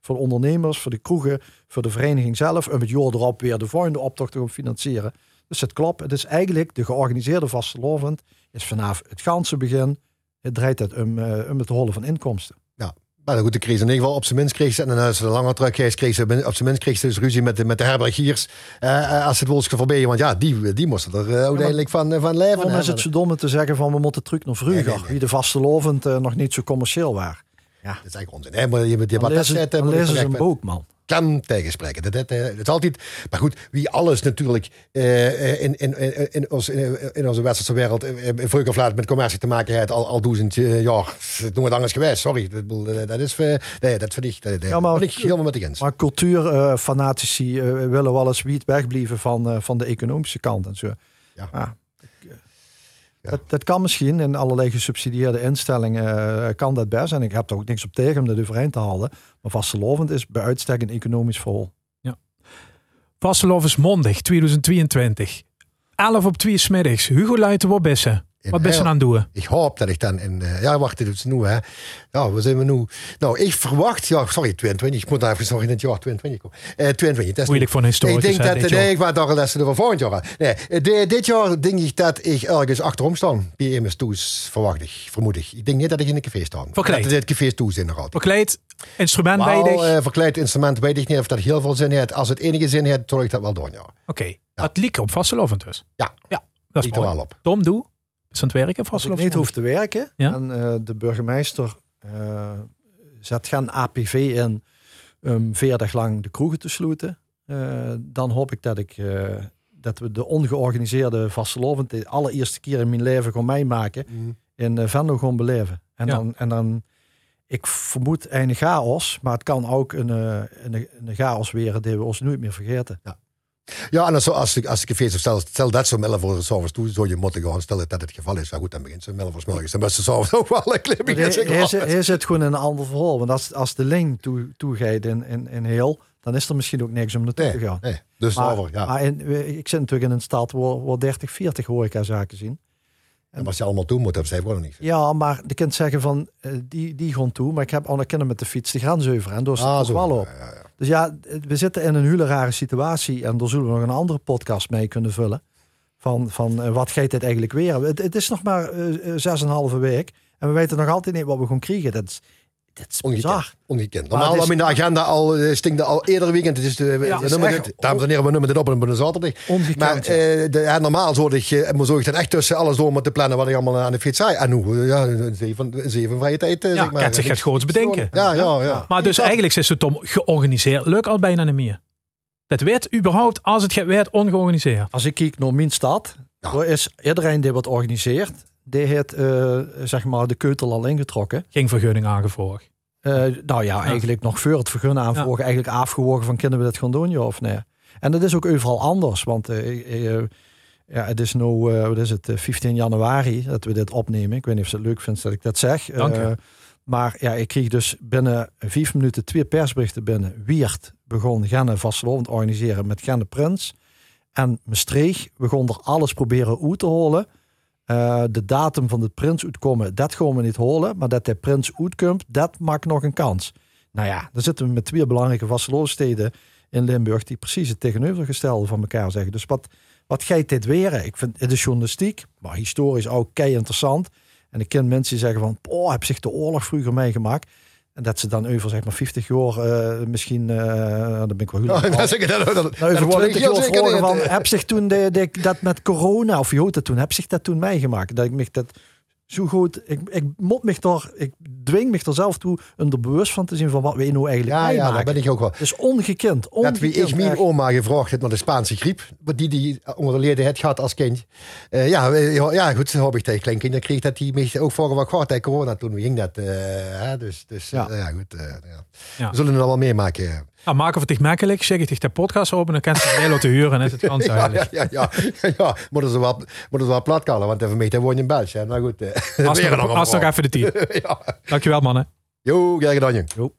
Voor de ondernemers, voor de kroegen, voor de vereniging zelf. En met jaar erop weer de volgende optocht te gaan financieren. Dus het klopt. Het is eigenlijk de georganiseerde vastelovend. Is vanaf het ganse begin. Het draait het om, eh, om het hollen van inkomsten. Ja. Maar goed, de crisis in ieder geval op zijn minst kreeg ze, en als ze langer terug is, kreeg ze op zijn minst kreeg ze dus ruzie met de, met de herbergiers. eh, eh, als het wilden voorbij, want ja, die, die moesten er eh, uiteindelijk van, van leven. Waarom is het zo dom om te zeggen van we moeten terug naar vroeger. Nee, nee, nee. Wie de vastelovend eh, nog niet zo commercieel waren. Dat is eigenlijk onzin. hè, maar je moet je Dan zetten, dan moet je lezen ze een boek, man. Kan tegenspreken. Dat, dat, eh, dat is altijd. Maar goed, wie alles natuurlijk eh, in, in, in, in, ons, in, in onze westerse wereld eh, eh, vroeger of laat met commercie te maken heeft, al, al duizend eh, jaar. Het nooit anders geweest. Sorry. Dat, eh, dat is. eh, nee, dat vind ik. Dat, Ja, maar- ik helemaal met de eens. Maar cultuurfanatici eh, willen wel eens wiet wegblijven van, eh, van de economische kant en zo. Ja. Eh, Dat, dat kan misschien in allerlei gesubsidieerde instellingen eh, kan dat best. En ik heb er ook niks op tegen om dat overeind te halen. Maar vastelovend is bij uitstek een economisch vol. Vastelof is mondig 2022. 11 op 2 smiddags. Hugo Luiten, wat bessen? In Wat bessen heel- aan het doen? Ik hoop dat ik dan in. eh, ja, wacht, dit is nu, hè. Ja, we zijn we nu. Nou, ik verwacht. Ja, sorry, 22. Ik moet daar even nog in het jaar 22 komen. Eh 22. Dat is Moeilijk voor een Ik historicus. denk hè, dat, nee, ik wou toch lessen voor volgend jaar. Nee, eh, de- dit jaar denk ik dat ik ergens achterom sta. Bij MS Toes, verwacht ik, vermoed ik. Ik denk niet dat ik in een café sta. Verkleed. Dat dit café Toes in nog altijd. Verkleed, instrument bij eh, verkleed instrument weet ik niet of dat heel veel zin heeft. Als het enige zin heeft, zorg ik dat wel door, ja. Oké, dat liek op vastelovend dus. Ja. ja dat is er mooi. wel op. Tom, doe. Is aan het werken Als ik niet hoef te werken Ja. en eh, de burgemeester eh, zet geen APV in om veertig lang de kroegen te sluiten, eh, dan hoop ik dat ik eh, dat we de ongeorganiseerde vastelovend de allereerste keer in mijn leven gaan meemaken in uh, Venlo gaan beleven. En, Ja. dan, en dan, ik vermoed een chaos, maar het kan ook een, eh, een, een chaos weer die we ons nooit meer vergeten. Ja, en als, als, de- als de cafés, stel, stel dat ze melden voor de s'avonds toe, zou je moeten gaan. Stel dat het geval is, ja goed, dan begint ze melden voor 's morgens. Dan best ze s'avonds ook wel een klein beetje Hij, hij, zit, gewoon een ander verhaal. Want als, als de lijn toe, toegeeft in, in, in heel, dan is er misschien ook niks om naartoe Nee, te gaan. nee. Dus Maar, over, ja. maar in, ik zit natuurlijk in een stad waar, waar 30, 40 horecazaken zien. En wat ze allemaal doen moeten, hebben zij gewoon niet. Ja, maar je kunt zeggen van, eh, die, die gaan toe. Maar ik heb ook kinderen met de fiets de grens over. En daar zit Ah, zo. wel op. Ja, ja, ja. Dus ja, we zitten in een hele rare situatie. En daar zullen we nog een andere podcast mee kunnen vullen. Van, van eh, wat gaat dit eigenlijk weer? Het, het is nog maar eh, eh, zes en een halve week. En we weten nog altijd niet wat we gaan krijgen. Dat is, dat is Ongekend. bizar. Ongekend. Maar Normaal is- in de agenda al, eh, stingde al eerder weekend. Het is de, Ja, we is noemen echt dit, dames en heren, we noemen dit op een zaterdag. Ongekend. Maar eh, de, ja, normaal zorg je, maar zorg je dan echt tussen alles door met te plannen wat ik allemaal aan de fiets zei. En nu, ja, een zeven, zeven vrije tijd. eh, Ja, zeg maar. zich het groots bedenken. Ja, ja, ja. Maar dus eigenlijk is het Tom georganiseerd. Leuk al bijna niet meer. Dat werd überhaupt, als het werd, ongeorganiseerd. Als ik kijk naar mijn stad, Ja. is iedereen die wat organiseert, die heeft eh, zeg maar de keutel al ingetrokken. Geen vergunning aangevraagd. Eh, nou ja, eigenlijk nog voor het vergunnen aanvragen, eigenlijk afgewogen van kunnen we dat gaan doen, ja of nee. En dat is ook overal anders, want eh, Ja, het is nu, eh, wat is het, eh, 15 januari dat we dit opnemen. Ik weet niet of ze het leuk vindt dat ik dat zeg. Dank u. Eh, maar ja, ik kreeg dus binnen vijf minuten twee persberichten binnen. Wiert begon Genne vastlovend organiseren met Genne Prins. En Maastricht begon er alles proberen uit te holen. Eh, de datum van de prins uitkomen, dat gaan we niet holen. Maar dat de prins uitkomt, dat maakt nog een kans. Nou ja, dan zitten we met twee belangrijke vasteloossteden in Limburg... die precies het tegenovergestelde van elkaar zeggen. Dus wat, wat dit weer? Ik vind het is journalistiek, maar historisch ook kei interessant. En ik ken mensen die zeggen van... Oh, heb zich de oorlog vroeger meegemaakt. En dat ze dan over zeg maar 50 jaar eh, misschien... eh dan ben ik wel. Oh, dat zeg ik dan- dat- dat- Nou, dat over word ik 20 heel jaar vragen van, heb zich toen de, de- dat met corona, of je hoort dat toen, heb zich dat toen meegemaakt? Dat ik me dat zo goed, ik, ik mot me toch, ik dwing me er zelf toe om er bewust van te zien van wat we nou eigenlijk Ja, ja, daar ben ik ook wel. Het is ongekend. Dat ongekend wie ik mijn oma gevraagd heb naar de Spaanse griep, die die onder de leden het gehad als kind. Eh, ja, ja, goed, heb ik tegen kleinkinderen kreeg dat die mij ook vorige wat gehad tegen corona toen ging dat. eh, dus dus Ja. goed. eh, ja. Ja. We zullen het allemaal meemaken. Ja, maken we het makkelijk. Zeg ik tegen de podcast open. Dan kan je het te huren en is het kans ja, ja, ja, ja, ja. Moeten ze wel, moeten ze wel plat kallen, want even mee te wonen in België. hè. Nou goed. eh, Als nog, nog even de tien. ja. Dankjewel mannen. Jo, graag gedaan, jong. Jo.